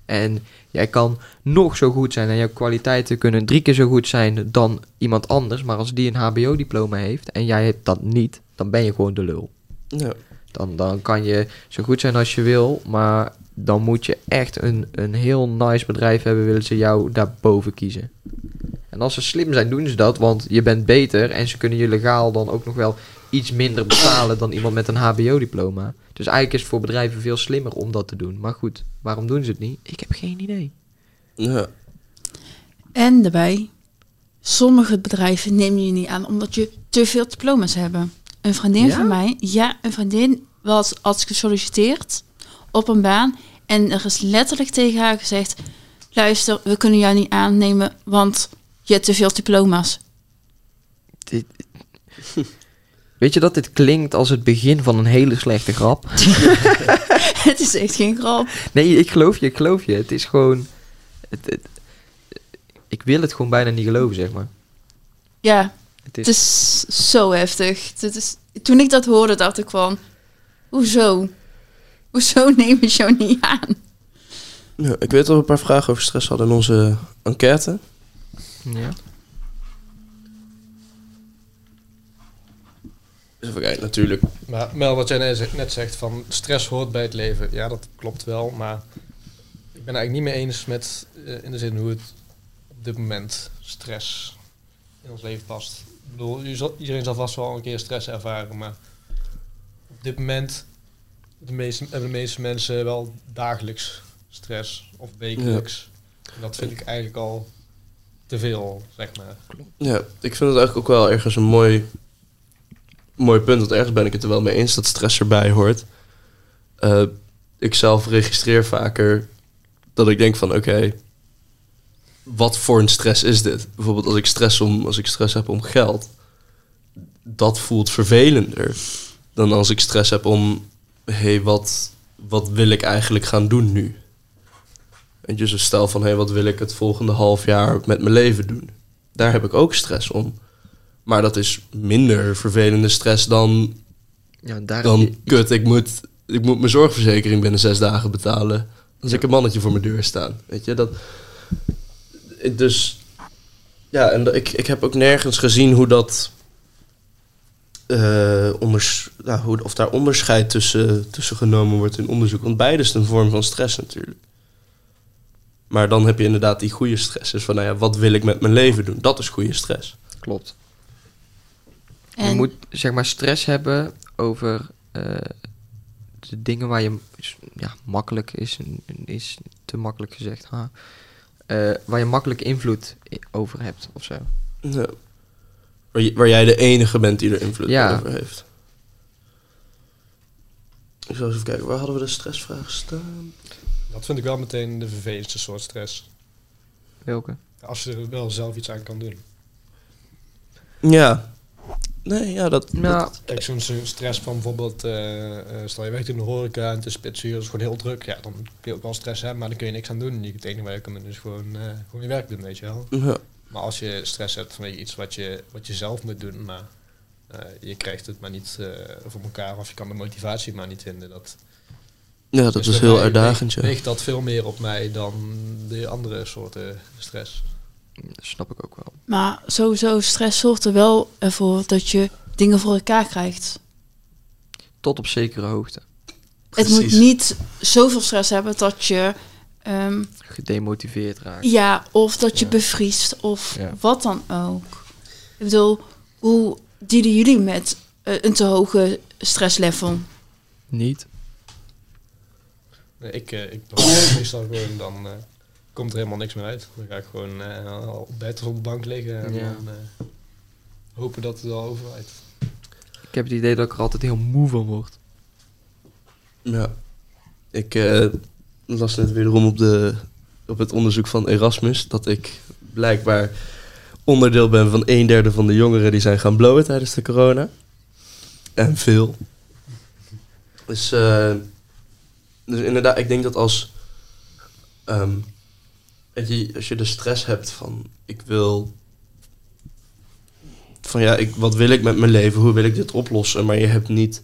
en jij kan nog zo goed zijn en jouw kwaliteiten kunnen drie keer zo goed zijn dan iemand anders... maar als die een hbo-diploma heeft en jij hebt dat niet, dan ben je gewoon de lul. Ja. Dan, dan kan je zo goed zijn als je wil, maar dan moet je echt een, een heel nice bedrijf hebben, willen ze jou daarboven kiezen. En als ze slim zijn, doen ze dat, want je bent beter en ze kunnen je legaal dan ook nog wel iets minder betalen dan iemand met een HBO-diploma. Dus eigenlijk is het voor bedrijven veel slimmer om dat te doen. Maar goed, waarom doen ze het niet? Ik heb geen idee. Ja. En daarbij, sommige bedrijven nemen je niet aan omdat je te veel diploma's hebben. Een vriendin Ja? van mij, ja, een vriendin was had gesolliciteerd op een baan en er is letterlijk tegen haar gezegd: luister, we kunnen jou niet aannemen, want je hebt te veel diploma's. Dit- Weet je dat dit klinkt als het begin van een hele slechte grap? Het is echt geen grap. Nee, ik geloof je, ik geloof je. Het is gewoon... Het, het- ik wil het gewoon bijna niet geloven, zeg maar. Ja, Het is, het is zo heftig. Het is, toen ik dat hoorde, dacht ik van, hoezo? Hoezo nemen ze jou niet aan? Ja, ik weet dat we een paar vragen over stress hadden in onze enquête. Ja. Dus even kijken, natuurlijk. Maar Mel, wat jij net zegt- net zegt van stress hoort bij het leven. Ja, dat klopt wel. Maar ik ben eigenlijk niet mee eens met eh, in de zin hoe het op dit moment stress in ons leven past. Ik bedoel, je zal- iedereen zal vast wel een keer stress ervaren. Maar op dit moment de meeste, hebben de meeste mensen wel dagelijks stress of wekelijks. En dat vind ik eigenlijk al te veel, zeg maar. Ja, ik vind het eigenlijk ook wel ergens een mooi, mooi punt. Want ergens ben ik het er wel mee eens dat stress erbij hoort. Eh, ik zelf registreer vaker dat ik denk van oké, wat voor een stress is dit? Bijvoorbeeld als ik stress, om, als ik stress heb om geld. Dat voelt vervelender dan als ik stress heb om... hé, hey, wat, wat wil ik eigenlijk gaan doen nu? En je, zo stel van, hé, hey, wat wil ik het volgende half jaar met mijn leven doen? Daar heb ik ook stress om. Maar dat is minder vervelende stress dan, ja daar dan je- kut, ik moet, ik moet mijn zorgverzekering binnen zes dagen betalen. Als ik een mannetje voor mijn deur staan. Weet je, dat... Dus... Ja, en ik, ik heb ook nergens gezien hoe dat... eh, onders, nou, hoe, of daar onderscheid tussen, tussen genomen wordt in onderzoek. Want beide is een vorm van stress natuurlijk. Maar dan heb je inderdaad die goede stress. Dus van, nou ja, wat wil ik met mijn leven doen? Dat is goede stress. Klopt. Je moet zeg maar stress hebben over eh, de dingen waar je ja, makkelijk is, is te makkelijk gezegd, ha, Eh, waar je makkelijk invloed over hebt of zo. Ja. Waar, je- waar jij de enige bent die er invloed Ja. over heeft. Ik zal eens even kijken, waar hadden we de stressvraag staan? Dat vind ik wel meteen de vervelendste soort stress. Welke? Als je er wel zelf iets aan kan doen. Ja. Nee, ja, dat... Nou, dat- Kijk, zo'n stress van bijvoorbeeld, eh, eh, stel je werkt in de horeca en het is spitsuur, het is gewoon heel druk. Ja, dan kun je ook wel stress hebben, maar dan kun je niks aan doen. Je- Het enige waar je kan doen is gewoon, eh, gewoon je werk doen, weet je wel. ja. Maar als je stress hebt vanwege iets wat je, wat je zelf moet doen, maar eh, je krijgt het maar niet eh, voor elkaar of je kan de motivatie maar niet vinden. Dat, ja, dat dus is heel uitdagend, weegt- ja. Weegt dat veel meer op mij dan de andere soorten stress. dat snap ik ook wel. Maar sowieso, stress zorgt er wel ervoor dat je dingen voor elkaar krijgt. Tot op zekere hoogte. het moet niet zoveel stress hebben dat je... ehm, Gedemotiveerd raakt. ja, of dat je Ja. bevriest of Ja. wat dan ook. Ik bedoel, hoe dealen jullie met eh, een te hoge stresslevel? Niet? Nee, ik, eh, ik meestal gewoon, dan eh, komt er helemaal niks meer uit. Dan ga ik gewoon eh, op bed of op de bank liggen en Ja. dan eh, hopen dat het wel overwaait. Ik heb het idee dat ik er altijd heel moe van word. Ja. Ik eh, las net wederom op, de, op het onderzoek van Erasmus dat ik blijkbaar onderdeel ben van een derde van de jongeren die zijn gaan blowen tijdens de corona. En veel. Dus, eh, dus inderdaad, ik denk dat als, ehm, je, als je de stress hebt van ik wil van ja, ik, wat wil ik met mijn leven? Hoe wil ik dit oplossen? Maar je hebt niet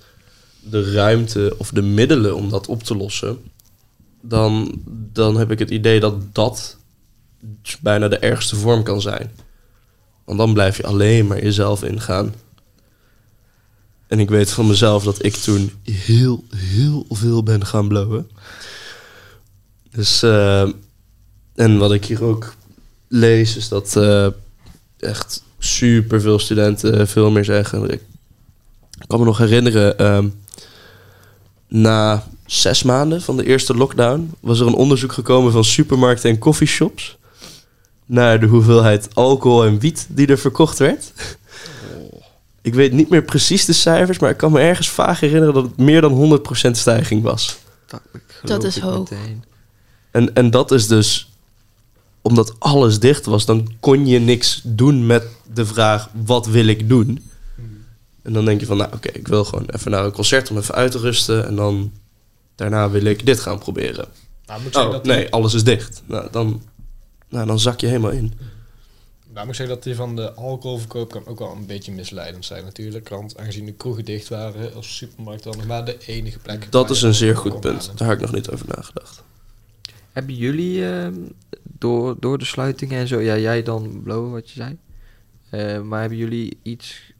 de ruimte of de middelen om dat op te lossen, dan, dan heb ik het idee dat dat bijna de ergste vorm kan zijn. Want dan blijf je alleen maar jezelf ingaan. En ik weet van mezelf dat ik toen heel, heel veel ben gaan blowen. Dus, eh, en wat ik hier ook lees, is dat eh, echt super veel studenten veel meer zeggen. Ik kan me nog herinneren, ehm, na zes maanden van de eerste lockdown was er een onderzoek gekomen van supermarkten en coffeeshops naar de hoeveelheid alcohol en wiet die er verkocht werd. Ik weet niet meer precies de cijfers, maar ik kan me ergens vaag herinneren dat het meer dan 100% stijging was. Dat, ik geloof Dat is hoog. meteen. En, en dat is dus omdat alles dicht was, dan kon je niks doen met de vraag: wat wil ik doen? En dan denk je van, nou oké, ik wil gewoon even naar een concert om even uit te rusten. En dan daarna wil ik dit gaan proberen. Nou, moet Oh, dat nee, alles is dicht. Nou, dan, nou, dan zak je helemaal in. Nou, moet ik zeggen dat die van de alcoholverkoop kan ook wel een beetje misleidend zijn natuurlijk. Want aangezien de kroegen dicht waren, als supermarkt dan nog maar de enige plek. Dat waar is een zeer goed punt. halen. Daar heb ik nog niet over nagedacht. Hebben jullie ehm, door, door de sluitingen en zo, ja, jij dan blowen wat je zei, Eh, maar hebben jullie iets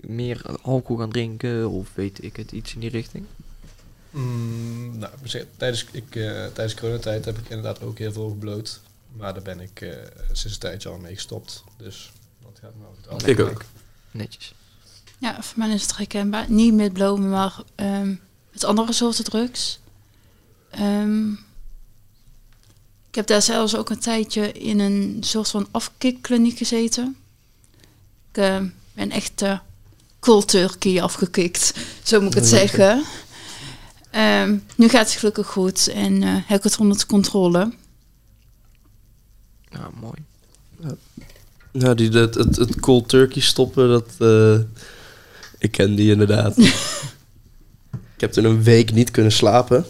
meer alcohol gaan drinken of weet ik het, iets in die richting? Mm, nou, tijdens, ik, eh, tijdens coronatijd heb ik inderdaad ook heel veel gebloot. Maar daar ben ik eh, sinds een tijdje al mee gestopt. Dus dat gaat me goed af. Ik ook. Netjes. Ja, voor mij is het herkenbaar. Niet met blowen, maar ehm, met andere soorten drugs. Ehm, ik heb daar zelfs ook een tijdje in een soort van afkikkliniek gezeten. Ik eh, ben echt cold turkey afgekikt, zo moet ik het zeggen. Ehm, nu gaat het gelukkig goed en eh, heb ik het onder controle. Nou, mooi. Nou, die, het, het, het cold turkey stoppen, dat... eh, ik ken die inderdaad. ik heb toen een week niet kunnen slapen.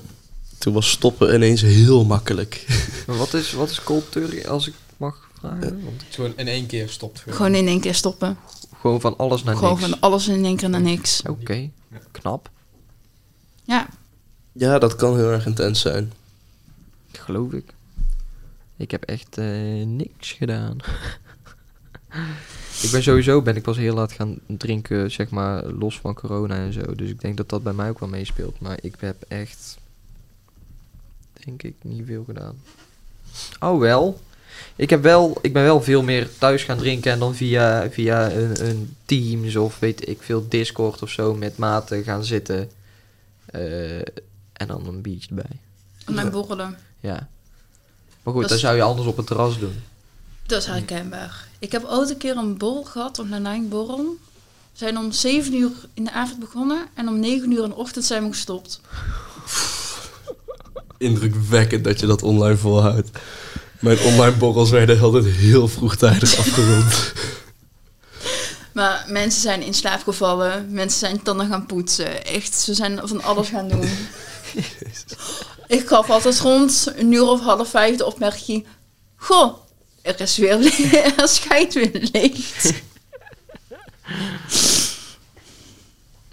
Toen was stoppen ineens heel makkelijk. Maar wat is, wat is cold turkey, als ik mag vragen? Want gewoon in één keer stopt. Gewoon. Gewoon in één keer stoppen. gewoon van alles naar Gewoon niks. van alles in één keer naar niks. Oké, knap. Ja, Ja, dat kan heel erg intens zijn. Geloof ik. Ik heb echt eh, niks gedaan. ik ben sowieso ben ik pas heel laat gaan drinken, zeg maar, los van corona en zo. Dus ik denk dat dat bij mij ook wel meespeelt. Maar ik heb echt, denk ik, niet veel gedaan. Oh wel. Ik, heb wel, ik ben wel veel meer thuis gaan drinken en dan via, via een, een Teams of weet ik veel Discord of zo met maten gaan zitten. Eh, en dan een biertje erbij. en mijn borrelen. Ja. Maar goed, Dat zou je anders op het terras doen. Dat is herkenbaar. Ik heb ooit een keer een borrel gehad, een lijnborrel. We zijn om 7 uur in de avond begonnen en om 9 uur in de ochtend zijn we gestopt. Indrukwekkend dat je dat online volhoudt. Mijn online borrels werden altijd heel vroegtijdig afgerond. Maar mensen zijn in slaap gevallen, mensen zijn tanden gaan poetsen. Echt, ze zijn van alles gaan doen. Ik gaf altijd rond een uur of half vijf de opmerking... Goh, er is weer le- er schijnt weer licht.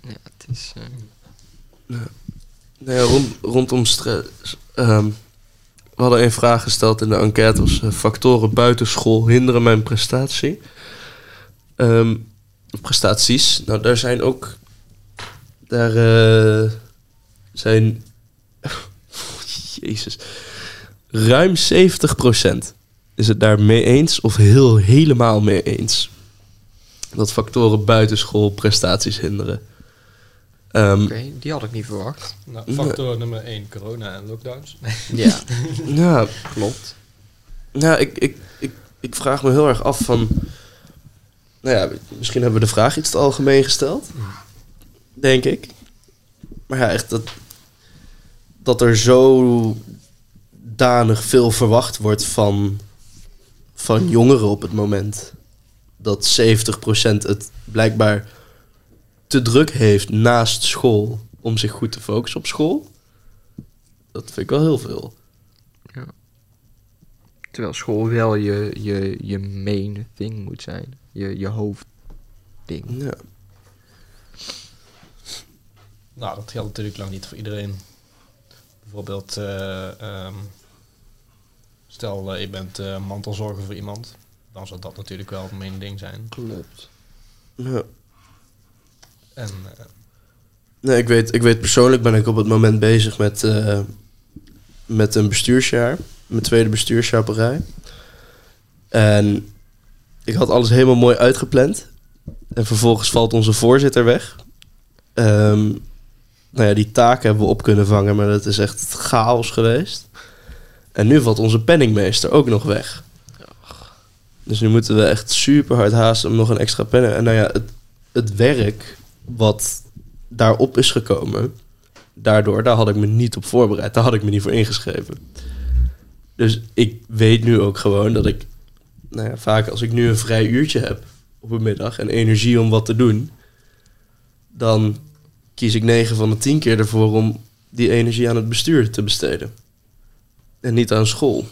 Ja, het is... eh, Nou ja, rond, rondom stress. ehm, we hadden een vraag gesteld in de enquête. Was, eh, factoren buitenschool hinderen mijn prestatie. Ehm, prestaties. Nou, daar zijn ook... Daar eh, zijn Jezus. Ruim 70% is het daar mee eens of heel helemaal mee eens. Dat factoren buitenschool prestaties hinderen. Ehm, Oké, die had ik niet verwacht. Nou, factor nummer 1, corona en lockdowns. Ja, Ja, klopt. Nou, ik, ik, ik, ik vraag me heel erg af van... Nou ja, misschien hebben we de vraag iets te algemeen gesteld. Denk ik. Maar ja, echt dat... Dat er zo danig veel verwacht wordt van... Van jongeren op het moment. Dat 70% het blijkbaar te druk heeft naast school... Om zich goed te focussen op school. Dat vind ik wel heel veel. Terwijl school wel je, je, je main thing moet zijn. Je, je hoofdding. Ja. Nou, dat geldt natuurlijk lang niet voor iedereen. Bijvoorbeeld, eh, ehm, stel eh, je bent eh, mantelzorger voor iemand. Dan zou dat natuurlijk wel het main ding zijn. Klopt. Ja. En eh, Nee, ik weet, ik weet persoonlijk ben ik op het moment bezig met, eh, met een bestuursjaar. Mijn tweede bestuursjaar op een rij. En ik had alles helemaal mooi uitgepland. En vervolgens valt onze voorzitter weg. Ehm, nou ja, die taken hebben we op kunnen vangen, maar dat is echt chaos geweest. En nu valt onze penningmeester ook nog weg. Dus nu moeten we echt super hard haasten om nog een extra penning. En nou ja, het, het werk wat daarop is gekomen, daardoor, daar had ik me niet op voorbereid. Daar had ik me niet voor ingeschreven. Dus ik weet nu ook gewoon dat ik, nou ja, vaak als ik nu een vrij uurtje heb op een middag en energie om wat te doen, dan kies ik 9 van de 10 keer ervoor om die energie aan het bestuur te besteden. En niet aan school.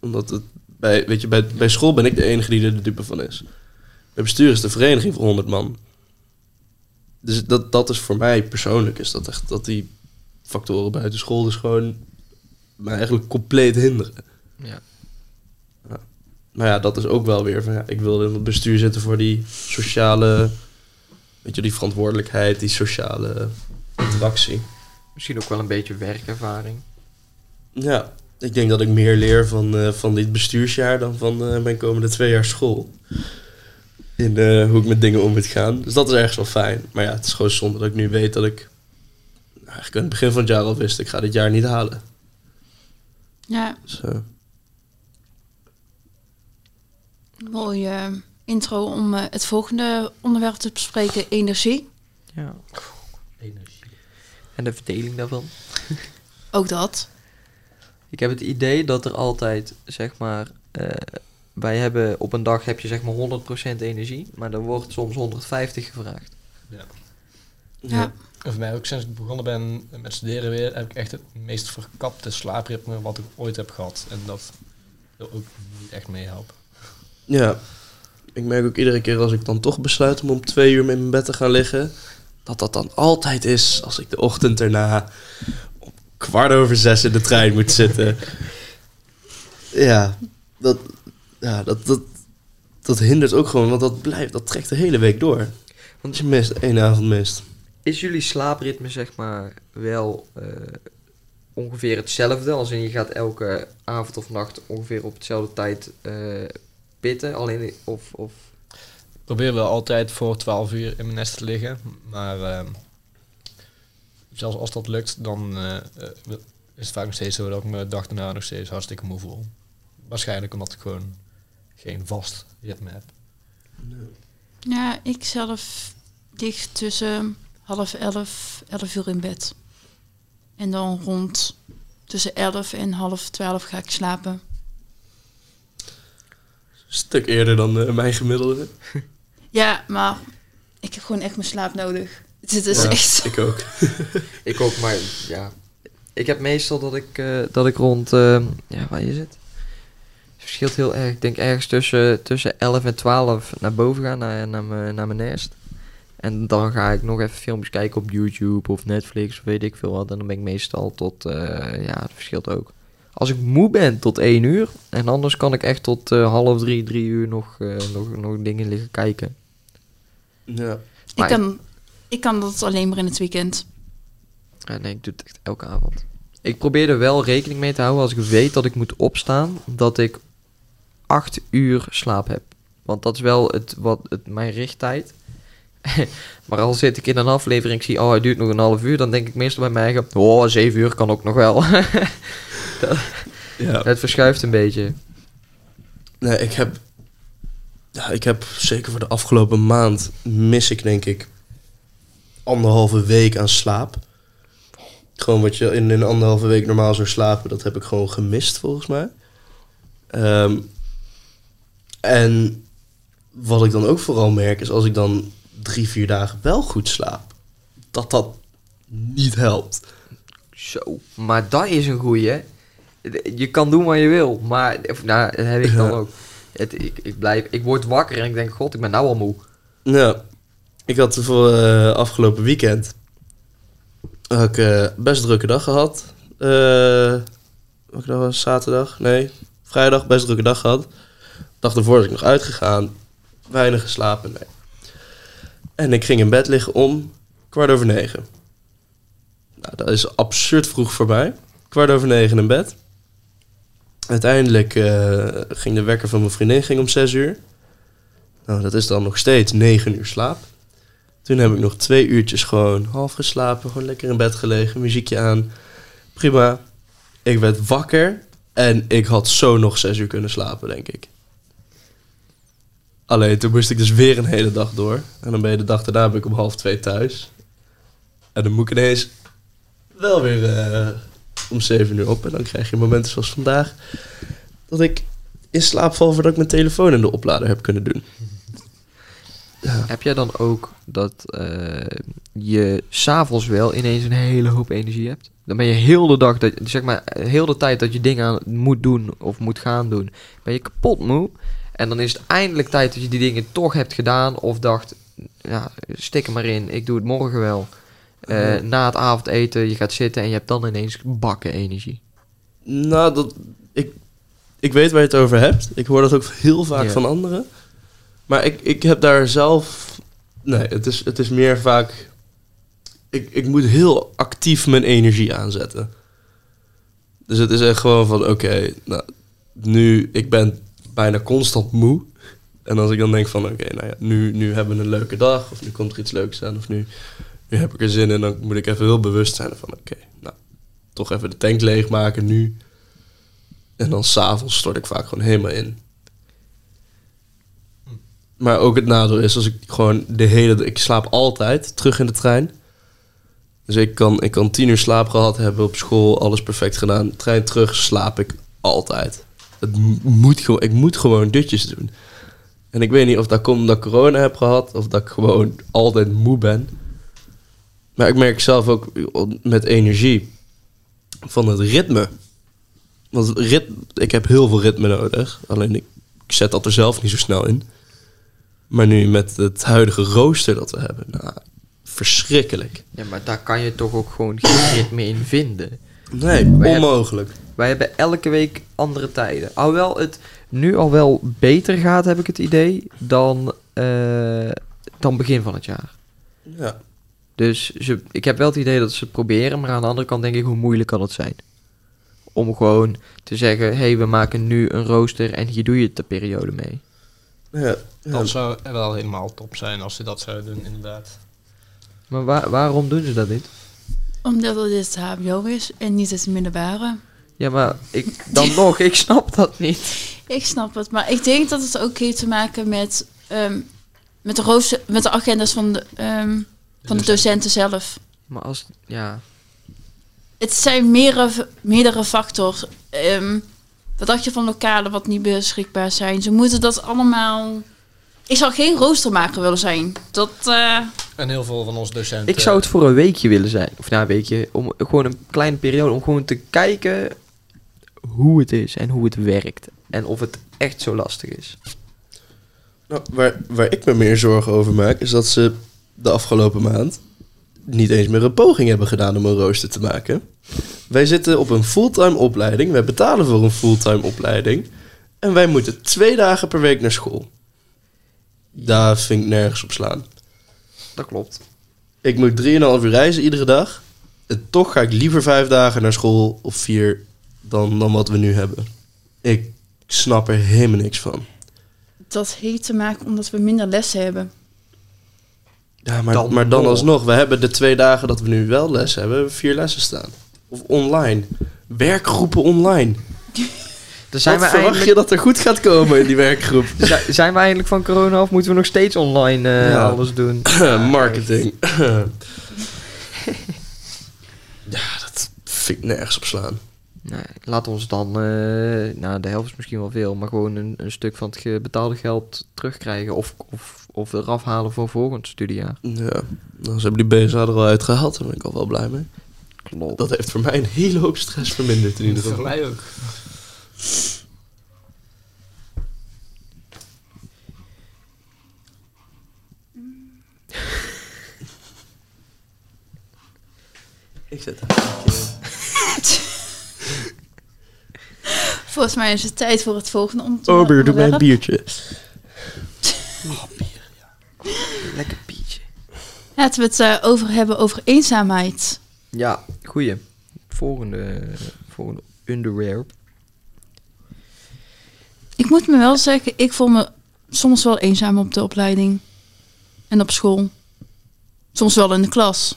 Omdat het bij, weet je, bij, bij school ben ik de enige die er de dupe van is. Bij bestuur is de vereniging voor 100 man. Dus dat, dat is voor mij persoonlijk, is dat echt dat die factoren buiten school dus gewoon mij eigenlijk compleet hinderen. Ja. Maar ja, dat is ook wel weer van ja, ik wil in het bestuur zitten voor die sociale, weet je, die verantwoordelijkheid, die sociale interactie. Misschien ook wel een beetje werkervaring. Ja, ik denk dat ik meer leer van, eh, van dit bestuursjaar dan van eh, mijn komende twee jaar school. In eh, hoe ik met dingen om moet gaan. Dus dat is ergens wel fijn. Maar ja, het is gewoon zonde dat ik nu weet dat ik... Eigenlijk aan het begin van het jaar al wist, ik ga dit jaar niet halen. Ja, Dus, eh, mooie intro om eh, het volgende onderwerp te bespreken, energie. Ja. energie. En de verdeling daarvan. Ook dat. Ik heb het idee dat er altijd, zeg maar, eh, wij hebben op een dag heb je zeg maar 100% energie, maar er wordt soms 150 gevraagd. Ja. Ja. En voor mij ook sinds ik begonnen ben met studeren weer, heb ik echt het meest verkapte slaapritme wat ik ooit heb gehad. En dat wil ook niet echt meehelpen. ja, ik merk ook iedere keer als ik dan toch besluit om om twee uur in mijn bed te gaan liggen... dat dat dan altijd is als ik de ochtend erna om kwart over zes in de trein moet zitten. Ja, dat, ja dat, dat, dat hindert ook gewoon, want dat blijft, dat trekt de hele week door. Want je mist één avond mist. Is jullie slaapritme zeg maar wel eh, ongeveer hetzelfde? Als in je gaat elke avond of nacht ongeveer op hetzelfde tijd eh, pitten? Alleen of, of Ik probeer wel altijd voor 12 uur in mijn nest te liggen. Maar ehm, zelfs als dat lukt, dan eh, eh, is het vaak nog steeds zo dat ik me dag daarna nog steeds hartstikke moe voel. Waarschijnlijk omdat ik gewoon geen vast ritme heb. Ja, ik zelf lig tussen half elf, elf uur in bed. En dan rond tussen elf en half twaalf ga ik slapen. Een stuk eerder dan eh, mijn gemiddelde. Ja, maar ik heb gewoon echt mijn slaap nodig. Het is Ja, echt... Ik ook. ik ook, maar ja. Ik heb meestal dat ik, eh, dat ik rond, eh, ja, waar is het? Het verschilt heel erg. Ik denk ergens tussen, tussen 11 en 12 naar boven gaan, naar, naar, mijn, naar mijn nest. En dan ga ik nog even filmpjes kijken op YouTube of Netflix of weet ik veel wat. En dan ben ik meestal tot, eh, ja, het verschilt ook. Als ik moe ben tot 1 uur. En anders kan ik echt tot eh, half drie, drie uur nog, eh, nog, nog dingen liggen kijken. Ja. Ik kan, ik kan dat alleen maar in het weekend. Ja, nee, ik doe het echt elke avond. Ik probeer er wel rekening mee te houden als ik weet dat ik moet opstaan, dat ik acht uur slaap heb. Want dat is wel het, wat, het, mijn richttijd. maar al zit ik in een aflevering, ik zie, oh, het duurt nog een half uur, dan denk ik meestal bij mij oh, zeven uur kan ook nog wel. Ja. het verschuift een beetje. Nee, ik heb... Ja, ik heb zeker voor de afgelopen maand mis ik denk ik anderhalve week aan slaap. Gewoon wat je in een anderhalve week normaal zou slapen, dat heb ik gewoon gemist volgens mij. Ehm, en wat ik dan ook vooral merk is als ik dan drie, vier dagen wel goed slaap, dat dat niet helpt. Zo, maar dat is een goeie. Je kan doen wat je wil, maar nou, dat heb ik dan Ja. ook. Het, ik, ik, blijf, ik word wakker en ik denk, god, ik ben nou al moe. Ja, ik had voor eh, afgelopen weekend had ik eh, best drukke dag gehad. Eh welke dag was zaterdag? Nee, vrijdag best drukke dag gehad. Dag ervoor was ik nog uitgegaan, weinig geslapen. Nee. En ik ging in bed liggen om kwart over negen. Nou, dat is absurd vroeg voor mij. Kwart over negen in bed. Uiteindelijk eh, ging de wekker van mijn vriendin ging om zes uur. Nou, dat is dan nog steeds 9 uur slaap. Toen heb ik nog twee uurtjes gewoon half geslapen, gewoon lekker in bed gelegen, muziekje aan. Prima. Ik werd wakker en ik had zo nog zes uur kunnen slapen, denk ik. Alleen toen moest ik dus weer een hele dag door. En dan ben je de dag daarna ben ik om half twee thuis. En dan moet ik ineens wel weer eh, om zeven uur op. En dan krijg je momenten zoals vandaag. Dat ik in slaap val voordat ik mijn telefoon in de oplader heb kunnen doen. Heb jij dan ook dat eh, je s'avonds wel ineens een hele hoop energie hebt? Dan ben je heel de dag, dat, zeg maar, heel de tijd dat je dingen aan moet doen of moet gaan doen, ben je kapot moe. En dan is het eindelijk tijd dat je die dingen toch hebt gedaan of dacht, ja, stik er maar in, ik doe het morgen wel. Eh. Na het avondeten, je gaat zitten en je hebt dan ineens bakken energie. Nou, dat, ik, ik weet waar je het over hebt. Ik hoor dat ook heel vaak van anderen. Maar ik, ik heb daar zelf... Nee, het is, het is meer vaak... Ik, ik moet heel actief mijn energie aanzetten. Dus het is echt gewoon van... Oké, nou, nu... Ik ben bijna constant moe. En als ik dan denk van... Oké, nou ja, nu, nu hebben we een leuke dag. Of nu komt er iets leuks aan. Of nu, nu heb ik er zin in. Dan moet ik even heel bewust zijn van... Oké, nou, toch even de tank leegmaken nu. En dan s'avonds stort ik vaak gewoon helemaal in. Maar ook het nadeel is als ik gewoon de hele... Ik slaap altijd terug in de trein. Dus ik kan, ik kan tien uur slaap gehad hebben op school. Alles perfect gedaan. Trein terug slaap ik altijd. Het moet gewoon, ik moet gewoon dutjes doen. En ik weet niet of dat komt omdat ik corona heb gehad... of dat ik gewoon altijd moe ben. Maar ik merk zelf ook met energie van het ritme. Want het rit, ik heb heel veel ritme nodig. Alleen ik, ik zet dat er zelf niet zo snel in. Maar nu met het huidige rooster dat we hebben, nou, verschrikkelijk. Ja, maar daar kan je toch ook gewoon geen ritme in vinden. Nee, onmogelijk. Wij hebben elke week andere tijden. Alhoewel het nu al wel beter gaat, heb ik het idee, dan, eh, dan begin van het jaar. Ja. Dus ze, ik heb wel het idee dat ze het proberen, maar aan de andere kant denk ik, hoe moeilijk kan het zijn? Om gewoon te zeggen, hé, hey, we maken nu een rooster en hier doe je de periode mee. Ja, ja. Dat zou wel helemaal top zijn als ze dat zouden doen, inderdaad. Maar waar- waarom doen ze dat niet? Omdat het dit HBO is en niet het middelbare. Ja, maar ik, dan nog, ik snap dat niet. Ik snap het, maar ik denk dat het ook heeft te maken met, ehm, met, de, rooster, met de agenda's van de, ehm, van de docenten zelf. Maar als, ja, Het zijn meerdere, meerdere factors. Ehm wat dacht je van lokalen wat niet beschikbaar zijn? Ze moeten dat allemaal... Ik zou geen roostermaker willen zijn. Dat, eh, En heel veel van onze docenten... ik zou het voor een weekje willen zijn. Of na een weekje, om gewoon een kleine periode, om gewoon te kijken hoe het is en hoe het werkt. En of het echt zo lastig is. Nou, waar, waar ik me meer zorgen over maak, is dat ze de afgelopen maand niet eens meer een poging hebben gedaan om een rooster te maken. Wij zitten op een fulltime opleiding, wij betalen voor een fulltime opleiding en wij moeten twee dagen per week naar school. Daar vind ik nergens op slaan. Dat klopt. Ik moet 3,5 uur reizen iedere dag. En toch ga ik liever vijf dagen naar school of vier dan, dan wat we nu hebben. Ik snap er helemaal niks van. Dat heeft te maken omdat we minder lessen hebben. Ja, maar Dan maar dan nog. alsnog. We hebben de twee dagen dat we nu wel les hebben, hebben we vier lessen staan. Of online. Werkgroepen online. Dan zijn Wat we, verwacht eindelijk, je dat er goed gaat komen in die werkgroep? zi- zijn we eindelijk van corona of moeten we nog steeds online eh, Ja. alles doen? Marketing. ja, dat vind ik nergens op slaan. Nee, laat ons dan, eh, nou de helft is misschien wel veel, maar gewoon een, een stuk van het betaalde geld terugkrijgen of, of, of eraf halen voor volgend studiejaar. Ja, nou, ze hebben die BSA er al uitgehaald, daar ben ik al wel blij mee. Klopt. Dat heeft voor mij een hele hoop stress verminderd in ieder Voor geval. mij ook. Ik zet daar een keer- Volgens mij is het tijd voor het volgende om Oh, beer, doe mij een biertje. Lekker pietje. Laten we het eh, over hebben over eenzaamheid. Ja, goeie. Volgende, volgende onderwerp. Ik moet me wel zeggen, ik voel me soms wel eenzaam op de opleiding. En op school. Soms wel in de klas.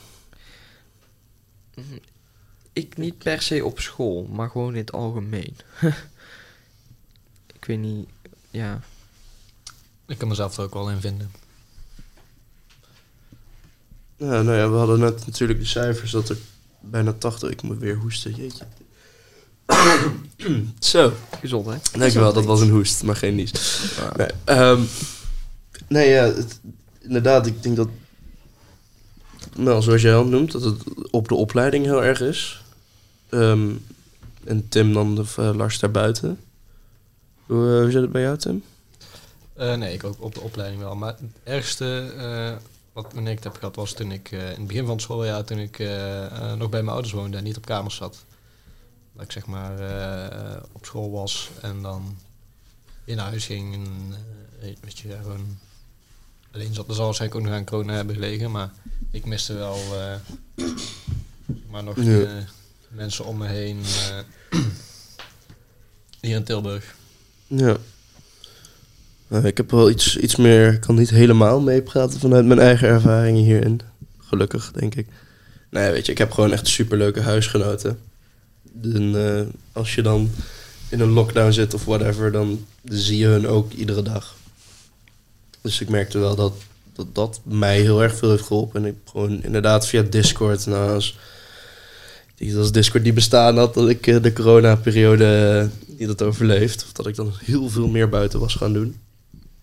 Ik niet per se op school, maar gewoon in het algemeen. ik weet niet, ja. Ik kan mezelf er ook wel in vinden. Ja, nou ja, we hadden net natuurlijk de cijfers dat er bijna 80... Ik moet weer hoesten, jeetje. Zo, Gezondheid. dankjewel. Dat was een hoest, maar geen nies. Nee, ehm, nee ja, het- inderdaad, ik denk dat... Nou, zoals jij al noemt, dat het op de opleiding heel erg is. Ehm, en Tim dan, of eh, Lars daarbuiten. Hoe, eh, hoe zit het bij jou, Tim? Eh, nee, ik ook op de opleiding wel. Maar het ergste wat ik heb gehad was toen ik in het begin van het schooljaar, toen ik nog bij mijn ouders woonde en niet op kamers zat. Dat ik zeg maar op school was en dan in huis ging en weet je, gewoon alleen zat. Er zal waarschijnlijk ook nog aan corona hebben gelegen, maar ik miste wel eh, maar nog Ja. eh, mensen om me heen eh, hier in Tilburg. Ja. Nou, ik heb wel iets, iets meer, ik kan niet helemaal meepraten vanuit mijn eigen ervaringen hierin. Gelukkig, denk ik. Nee, weet je, ik heb gewoon echt superleuke huisgenoten. En, als je dan in een lockdown zit of whatever, dan zie je hun ook iedere dag. Dus ik merkte wel dat dat, dat mij heel erg veel heeft geholpen. En ik gewoon inderdaad via Discord, nou, als, als Discord die bestaan had, dat ik eh, de corona-periode eh, niet had overleefd. Of dat ik dan heel veel meer buiten was gaan doen.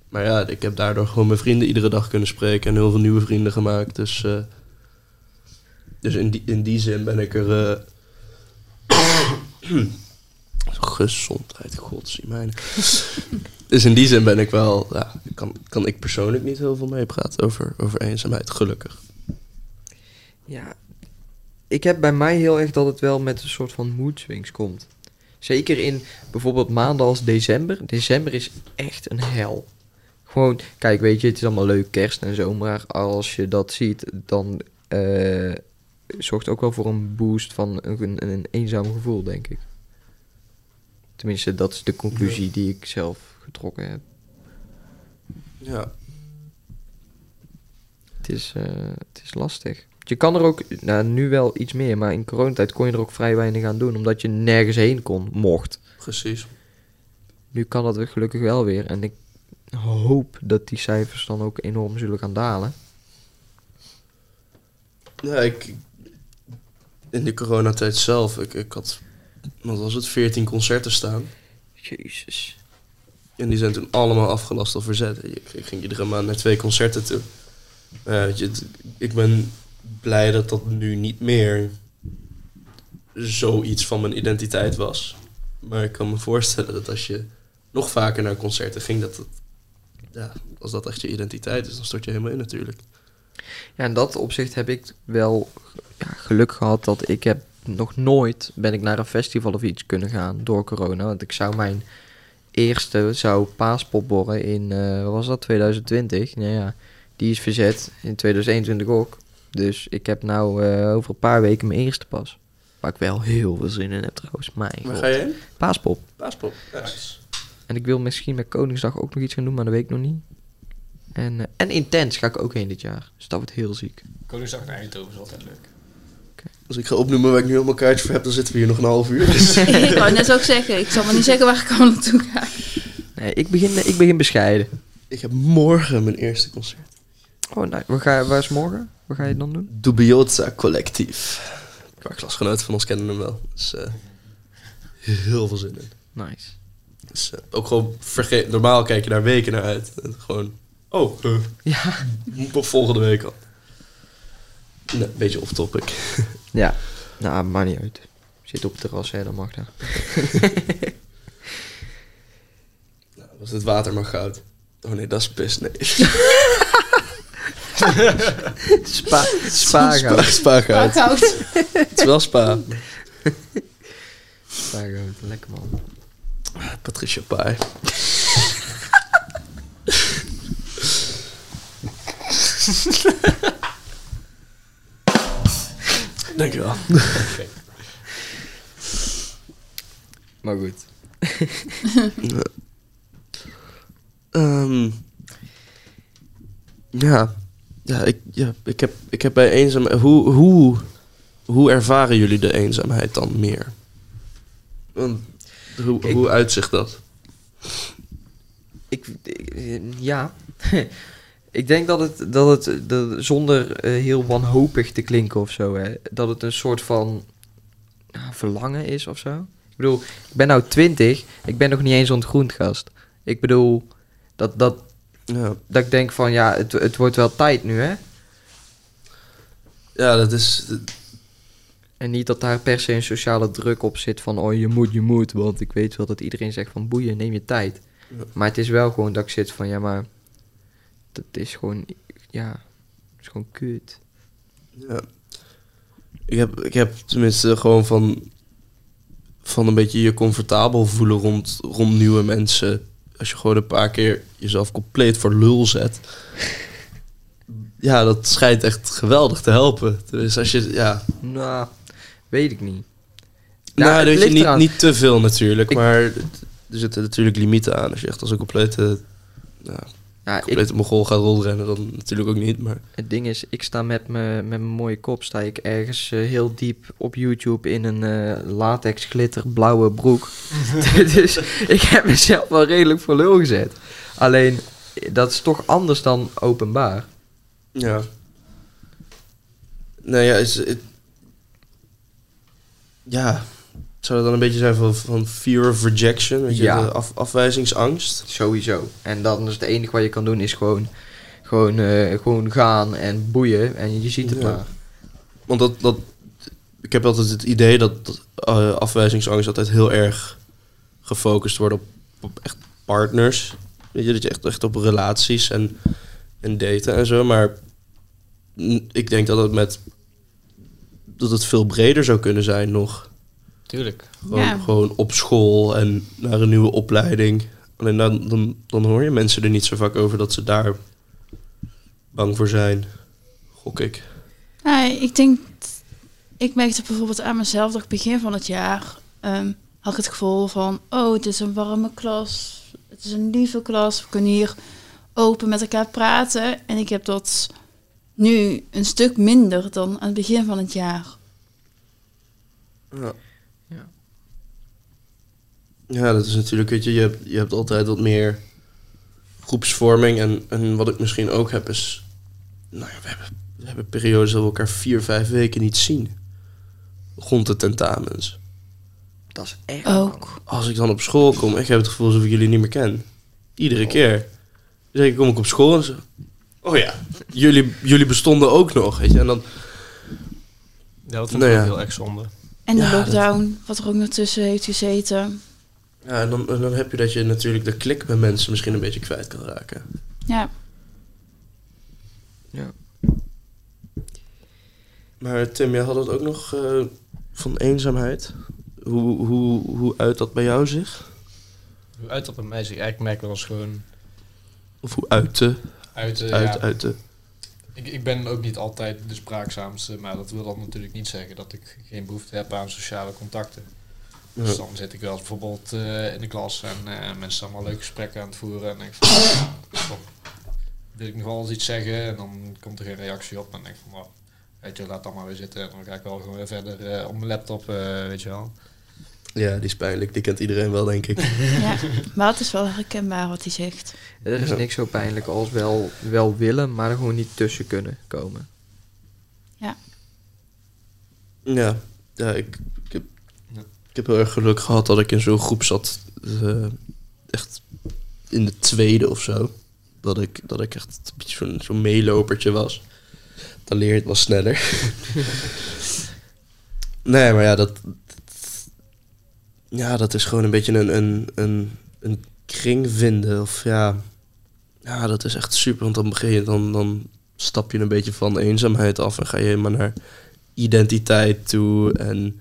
Maar ja, ik heb daardoor gewoon mijn vrienden iedere dag kunnen spreken en heel veel nieuwe vrienden gemaakt. Dus, eh, dus in, die, in die zin ben ik er. eh, gezondheid, god zie mij. dus in die zin ben ik wel. Ja, kan, kan ik persoonlijk niet heel veel meepraten over, over eenzaamheid, gelukkig. Ja, ik heb bij mij heel erg dat het wel met een soort van mood swings komt. Zeker in bijvoorbeeld maanden als december. December is echt een hel. Gewoon, kijk, weet je, het is allemaal leuk kerst en zo, maar als je dat ziet, dan eh, zorgt ook wel voor een boost van een, een, een eenzaam gevoel, denk ik. Tenminste, dat is de conclusie die ik zelf getrokken heb. Ja, Het is, eh, het is lastig. Je kan er ook, nou, nu wel iets meer, maar in coronatijd kon je er ook vrij weinig aan doen, omdat je nergens heen kon, mocht. precies. Nu kan dat weer gelukkig wel weer. En ik hoop dat die cijfers dan ook enorm zullen gaan dalen. Ja, ik. In de coronatijd zelf, ik, ik had. Wat was het? 14 concerten staan. Jezus. En die zijn toen allemaal afgelast of verzet. Ik, ging iedere maand naar twee concerten toe. Ja, weet je, ik ben blij dat dat nu niet meer zoiets van mijn identiteit was. Maar ik kan me voorstellen dat als je nog vaker naar concerten ging, dat het, ja, als dat echt je identiteit is, dan stort je helemaal in natuurlijk. Ja, in dat opzicht heb ik wel ja, geluk gehad dat ik heb nog nooit ben ik naar een festival of iets kunnen gaan door corona. Want ik zou mijn eerste zou paaspop worden in, eh, wat was dat, 2020? Nou ja, die is verzet. In 2021 ook. Dus ik heb nou eh, over een paar weken mijn eerste pas. Waar ik wel heel veel zin in heb trouwens. Mijn Waar god. ga je heen? Paaspop. Paaspop. En ik wil misschien met Koningsdag ook nog iets gaan doen, maar dat weet ik nog niet. En, eh, en Intens ga ik ook heen dit jaar. Dus dat wordt heel ziek. Koningsdag in Eindhoven is altijd leuk. Als ik ga opnoemen waar ik nu allemaal kaartjes voor heb, dan zitten we hier nog een half uur. Dus ik wou net ook zeggen, ik zal maar niet zeggen waar ik allemaal naartoe ga. Nee, ik begin, ik begin bescheiden. ik heb morgen mijn eerste concert. Oh, nee. Waar, ga, waar is morgen? Wat ga je dan doen? Dubioza Collectief. Een paar klasgenoten van ons kennen hem wel. Dus eh, heel veel zin in. Nice. Dus eh, ook gewoon vergeet. Normaal kijk je daar weken naar uit. En gewoon. Oh, eh, Ja. volgende week al. Nee, een beetje off topic. Ja. Nou, maakt niet uit. Zit op het terras, hè, dan mag dat. Nou, was het water maar goud? Oh nee, dat is pis. Nee. Spa, spa, Spa, spa goud. Het is wel spa. Spa, lekker man. Patricia Pai. Dankjewel. Maar goed. Ehm, ja, ja, ik, ja ik, heb, ik heb bij eenzaamheid... Hoe, hoe, hoe ervaren jullie de eenzaamheid dan meer? Want, hoe, Ik- hoe uitzicht dat? Ik, ik- ja. ik denk dat het, dat het dat, zonder eh, heel wanhopig te klinken of zo, hè, dat het een soort van verlangen is of zo. Ik bedoel, ik ben nou twintig, ik ben nog niet eens ontgroend Ik bedoel, dat, dat, Ja, dat ik denk van ja, het, het wordt wel tijd nu, hè? ja dat is... En niet dat daar per se een sociale druk op zit van oh je moet, je moet. Want ik weet wel dat iedereen zegt van boeien, neem je tijd. Ja. Maar het is wel gewoon dat ik zit van ja, maar dat is gewoon, ja, het is gewoon kut. Ja. Ik heb, ik heb tenminste gewoon van, van een beetje je comfortabel voelen rond, rond nieuwe mensen. Als je gewoon een paar keer jezelf compleet voor lul zet. Ja, dat schijnt echt geweldig te helpen. Dus als je, ja... Nou, weet ik niet. nou, het weet je, niet, eraan. niet te veel natuurlijk, Ik- maar er zitten natuurlijk limieten aan. Als je echt als een complete, ja, Ja, ik, complete mogol gaat rondrennen, dan natuurlijk ook niet. Maar het ding is, ik sta met mijn met mijn mooie kop, sta ik ergens eh, heel diep op YouTube in een eh, latex glitter blauwe broek. dus ik heb mezelf wel redelijk voor lul gezet. Alleen, dat is toch anders dan openbaar. Ja. Nou ja, is het... Ja. Zou dat dan een beetje zijn van, van fear of rejection? Weet je, Ja. de af, afwijzingsangst? Sowieso. En dan is het enige wat je kan doen is gewoon, gewoon, eh, gewoon gaan en boeien. En je ziet het Ja. maar. Want dat, dat... Ik heb altijd het idee dat, dat eh, afwijzingsangst altijd heel erg gefocust wordt op, op echt partners. Weet je, dat je echt, echt op relaties en, en daten en zo. Maar ik denk dat het met... Dat het veel breder zou kunnen zijn nog. Tuurlijk. Gewoon, Ja. gewoon op school en naar een nieuwe opleiding. Alleen dan, dan, dan hoor je mensen er niet zo vaak over dat ze daar bang voor zijn. Gok ik. Nou, ik denk, ik merkte bijvoorbeeld aan mezelf dat ik begin van het jaar ehm, had ik het gevoel van, oh, het is een warme klas, het is een lieve klas, we kunnen hier open met elkaar praten. En ik heb dat nu een stuk minder dan aan het begin van het jaar. Ja. Ja. Ja, dat is natuurlijk, weet je, je hebt, je hebt altijd wat meer groepsvorming. En, en wat ik misschien ook heb is, nou ja, we hebben, we hebben periodes dat we elkaar vier, vijf weken niet zien. Rond de tentamens. Dat is echt Ook. Als ik dan op school kom, ik heb het gevoel alsof ik jullie niet meer ken. Iedere keer. Dus dan kom ik op school en zo, oh ja, jullie, jullie bestonden ook nog, weet je. En dan, Ja, dat vond Nou ik ja. ook heel erg zonde. En de Ja, dat- lockdown, wat er ook nog tussen heeft gezeten. Ja, en dan, en dan heb je dat je natuurlijk de klik met mensen misschien een beetje kwijt kan raken. Ja, Ja. Maar Tim, jij had het ook nog eh, van eenzaamheid. Hoe, hoe, hoe uit dat bij jou zich? Hoe uit dat bij mij zich eigenlijk merk wel als gewoon Of hoe uitte? uit, eh, Uit, ja, uitte. Ik, ik ben ook niet altijd de spraakzaamste, maar dat wil dan natuurlijk niet zeggen dat ik geen behoefte heb aan sociale contacten. Dus Ja. dan zit ik wel bijvoorbeeld eh, in de klas en eh, mensen zijn allemaal leuke gesprekken aan het voeren. En denk ik van, ja, dus dan wil ik nog wel eens iets zeggen en dan komt er geen reactie op. En denk ik van, nou, weet je, laat dan maar weer zitten. En dan ga ik wel gewoon weer verder eh, op mijn laptop, eh, weet je wel. Ja, die is pijnlijk. Die kent iedereen wel, denk ik. Ja, maar het is wel herkenbaar wat hij zegt. Er is Ja. niks zo pijnlijk als wel, wel willen, maar er gewoon niet tussen kunnen komen. Ja, ja ik, ik, heb, Ja. ik heb heel erg geluk gehad dat ik in zo'n groep zat. eh, echt in de tweede of zo. Dat ik, dat ik echt zo'n zo'n meelopertje was. Dan leer je het wel sneller. nee, maar ja, dat, dat- Ja, dat is gewoon een beetje een, een, een, een kring vinden. Of ja, ja, dat is echt super. Want dan begin je, dan, dan stap je een beetje van eenzaamheid af en ga je helemaal naar identiteit toe en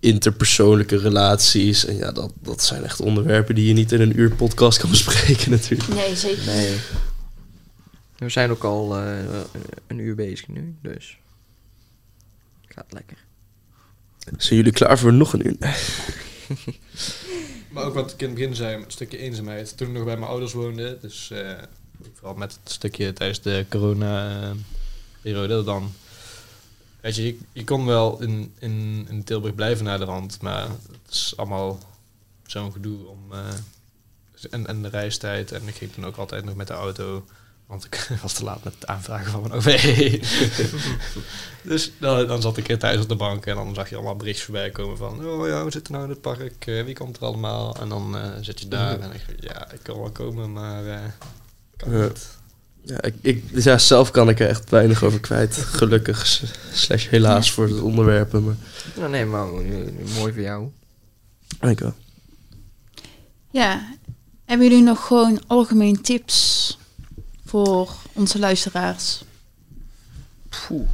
interpersoonlijke relaties. En ja, dat, dat zijn echt onderwerpen die je niet in een uur podcast kan bespreken natuurlijk. Nee, zeker. Nee. We zijn ook al eh, een uur bezig nu, dus gaat lekker. Zijn jullie klaar voor nog een uur? Maar ook wat ik in het begin zei, een stukje eenzaamheid. Toen ik nog bij mijn ouders woonde, dus eh, vooral met het stukje tijdens de corona-periode, dan... Weet je, je, je kon wel in, in, in Tilburg blijven naar de rand, maar het is allemaal zo'n gedoe om... eh, en, en de reistijd, en ik ging toen ook altijd nog met de auto, want ik was te laat met het aanvragen van mijn OV. dus dan, dan zat ik hier thuis op de bank en dan zag je allemaal berichtjes voorbij komen van... Oh ja, we zitten nou in het park, eh, wie komt er allemaal? En dan eh, zit je daar en ik ja, ik kan wel komen, maar kan Ja. niet. Ja, ik, ik, ja, zelf kan ik er echt weinig over kwijt. Gelukkig, slash helaas voor het onderwerpen. Maar Nou, nee, maar eh, mooi voor jou. ik wel. Ja, hebben jullie nog gewoon algemeen tips voor onze luisteraars? Poeh.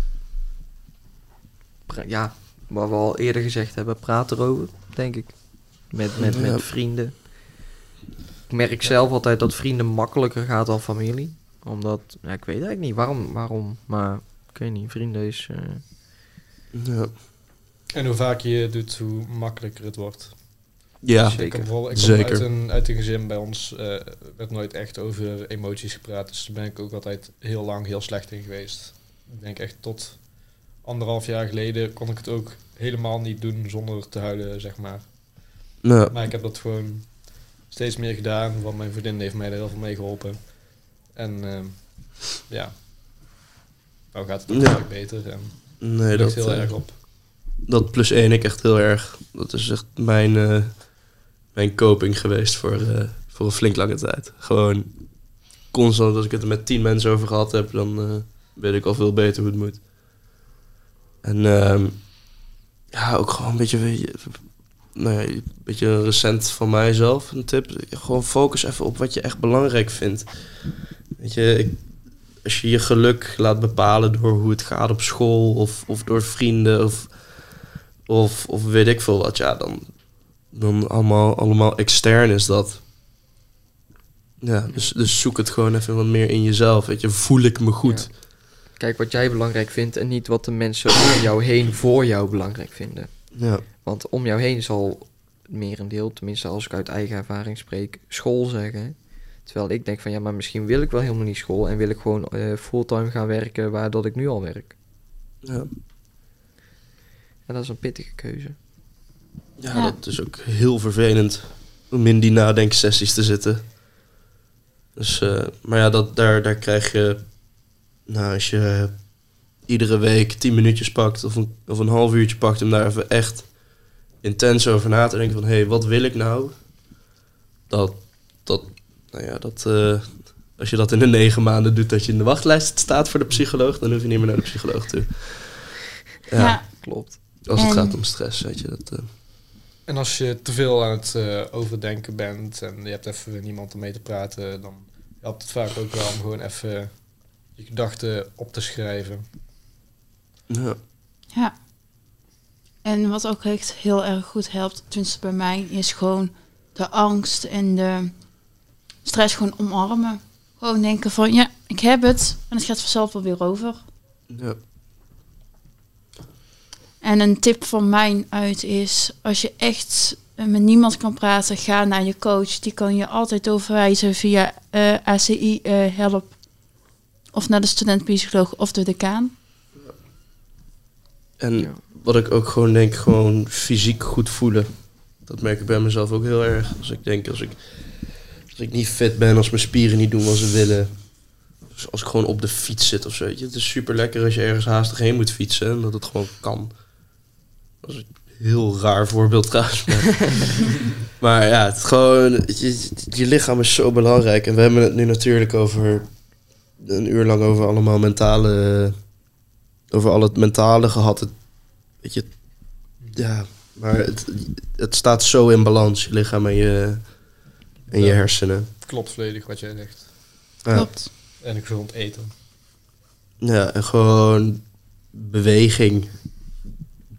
Ja, wat we al eerder gezegd hebben, praat erover, denk ik. Met, met, Ja. met vrienden. Ik merk zelf altijd dat vrienden makkelijker gaat dan familie. Omdat, ja, ik weet eigenlijk niet waarom, waarom maar ik weet niet, vrienden is... eh, Ja, En hoe vaker je het doet, hoe makkelijker het wordt. ja Ik, heb bijvoorbeeld, ik kom zeker. uit een, uit een gezin bij ons, eh, werd nooit echt over emoties gepraat. Dus daar ben ik ook altijd heel lang heel slecht in geweest. Ik denk echt tot anderhalf jaar geleden kon ik het ook helemaal niet doen zonder te huilen, zeg maar. ja. Maar ik heb dat gewoon steeds meer gedaan, want mijn vriendin heeft mij er heel veel mee geholpen. En ehm, ja, nou gaat het Ja. wel beter en Nee, dat, heel eh, erg op. dat plus één ik echt heel erg. Dat is echt mijn, eh, mijn coping geweest voor, eh, voor een flink lange tijd. Gewoon constant, als ik het er met tien mensen over gehad heb, dan weet ik al veel beter hoe het moet. En ehm, ja, ook gewoon een beetje, nou ja, een beetje recent van mijzelf, een tip. Gewoon focus even op wat je echt belangrijk vindt. Weet je, ik, als je je geluk laat bepalen door hoe het gaat op school of, of door vrienden of, of, of weet ik veel wat, ja, dan, dan allemaal, allemaal extern is dat. Ja, dus, dus zoek het gewoon even wat meer in jezelf. Weet je, voel ik me goed? Kijk wat jij belangrijk vindt en niet wat de mensen om jou heen voor jou belangrijk vinden. Ja, Want om jou heen zal merendeel, tenminste als ik uit eigen ervaring spreek, school zeggen. Terwijl ik denk van ja, maar misschien wil ik wel helemaal niet school en wil ik gewoon eh, fulltime gaan werken waar dat ik nu al werk. ja. En dat is een pittige keuze. ja, Ja. dat is ook heel vervelend om in die nadenksessies te zitten. Dus, eh, maar ja, dat, daar, daar krijg je, nou, als je iedere week tien minuutjes pakt of een, of een half uurtje pakt om daar even echt intens over na te denken van, hé, hey, wat wil ik nou? Dat, nou ja, dat, eh, als je dat in de negen maanden doet dat je in de wachtlijst staat voor de psycholoog, dan hoef je niet meer naar de psycholoog toe. Ja, Ja. Klopt. als het En- gaat om stress, weet je. Dat, eh, En als je te veel aan het eh, overdenken bent en je hebt even niemand om mee te praten, dan helpt het vaak ook wel om gewoon even je gedachten op te schrijven. ja. Ja. En wat ook echt heel erg goed helpt, tenminste bij mij, is gewoon de angst en de stress gewoon omarmen. Gewoon denken van, ja, ik heb het en het gaat vanzelf wel weer over. Ja. En een tip van mij uit is, als je echt met niemand kan praten, ga naar je coach. Die kan je altijd overwijzen via eh, ACI eh, Help. Of naar de studentpsycholoog of de decaan. En wat ik ook gewoon denk, gewoon fysiek goed voelen. Dat merk ik bij mezelf ook heel erg. Als ik denk, als ik, als ik niet fit ben, als mijn spieren niet doen wat ze willen. Dus als ik gewoon op de fiets zit of zo. weet je. Het is super lekker als je ergens haastig heen moet fietsen. En dat het gewoon kan. Dat is een heel raar voorbeeld trouwens. Maar, maar ja, het gewoon, je, je lichaam is zo belangrijk. En we hebben het nu natuurlijk over een uur lang over allemaal mentale over al het mentale gehad. Het, weet je, ja, maar het, het staat zo in balans, je lichaam en je, en je Ja. hersenen. Klopt volledig wat jij zegt. Ja. Klopt. En ik gezond eten. Ja, en gewoon beweging.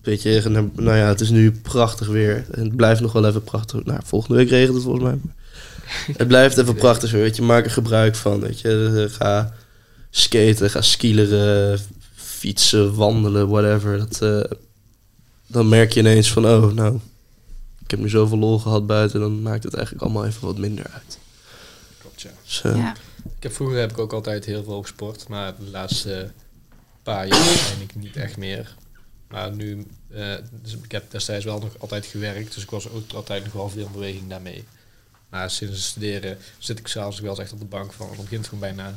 Weet je, nou ja, het is nu prachtig weer. En het blijft nog wel even prachtig. Nou, volgende week regent het volgens mij. Het blijft even prachtig weer, weet je. Maak er gebruik van, weet je. Ga skaten, ga skileren, fietsen, wandelen, whatever. Dat, eh, dan merk je ineens van, oh, nou... Ik heb nu zoveel lol gehad buiten, dan maakt het eigenlijk allemaal even wat minder uit. Klopt, ja. Dus, eh, Ja. Ik heb, vroeger heb ik ook altijd heel veel gesport, maar de laatste paar jaar eigenlijk niet echt meer. Maar nu, eh, dus ik heb destijds wel nog altijd gewerkt, dus ik was ook altijd nog wel veel in beweging daarmee. Maar sinds het studeren zit ik s'avonds wel eens echt op de bank van, het begint gewoon bijna,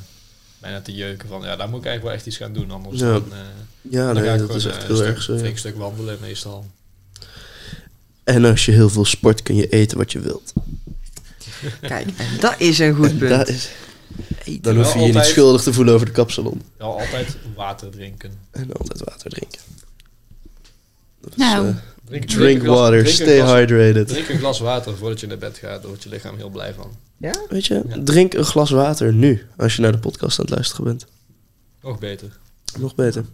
bijna te jeuken van, ja, daar moet ik eigenlijk wel echt iets gaan doen, anders Ja. dan, eh, ja, dan nee, ga ik dat gewoon is echt een heel stuk, erg zo. ja. flink stuk wandelen meestal. En als je heel veel sport, kun je eten wat je wilt. Kijk, en dat is een goed punt. Dat is, dan hoef je je niet schuldig te voelen over de kapsalon. Wel altijd water drinken. En altijd water drinken. Dat is, Nou. eh, Drink, drink glas- water, drink stay glas- hydrated. Drink een glas water voordat je naar bed gaat, daar wordt je lichaam heel blij van. Ja? Weet je, Ja. drink een glas water nu, als je naar de podcast aan het luisteren bent. Nog beter. Nog beter.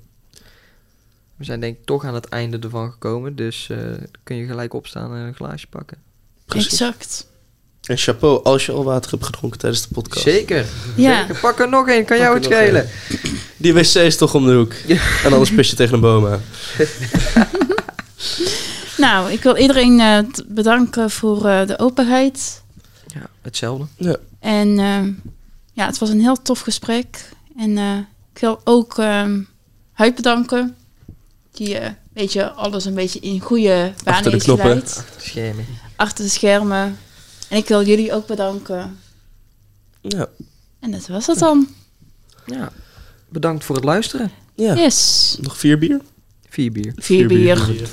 We zijn denk ik toch aan het einde ervan gekomen. Dus eh, kun je gelijk opstaan en een glaasje pakken. Precies. Exact. En chapeau als je al water hebt gedronken tijdens de podcast. Zeker. Ja. Zeker. Pak er nog één. Kan jou het schelen. Die wc is toch om de hoek. En anders pis je tegen een boom aan. Nou, ik wil iedereen eh, bedanken voor eh, de openheid. Ja, hetzelfde. En eh, ja, het was een heel tof gesprek. En eh, ik wil ook ehm Huid bedanken. Die eh weet je, alles een beetje in goede baan Achter de heeft geleid. Schermen. Achter de schermen. En ik wil jullie ook bedanken. Ja. En dat was het dan. Ja. Bedankt voor het luisteren. ja. Yes. Nog vier bier? Vier bier. Vier Vier bier.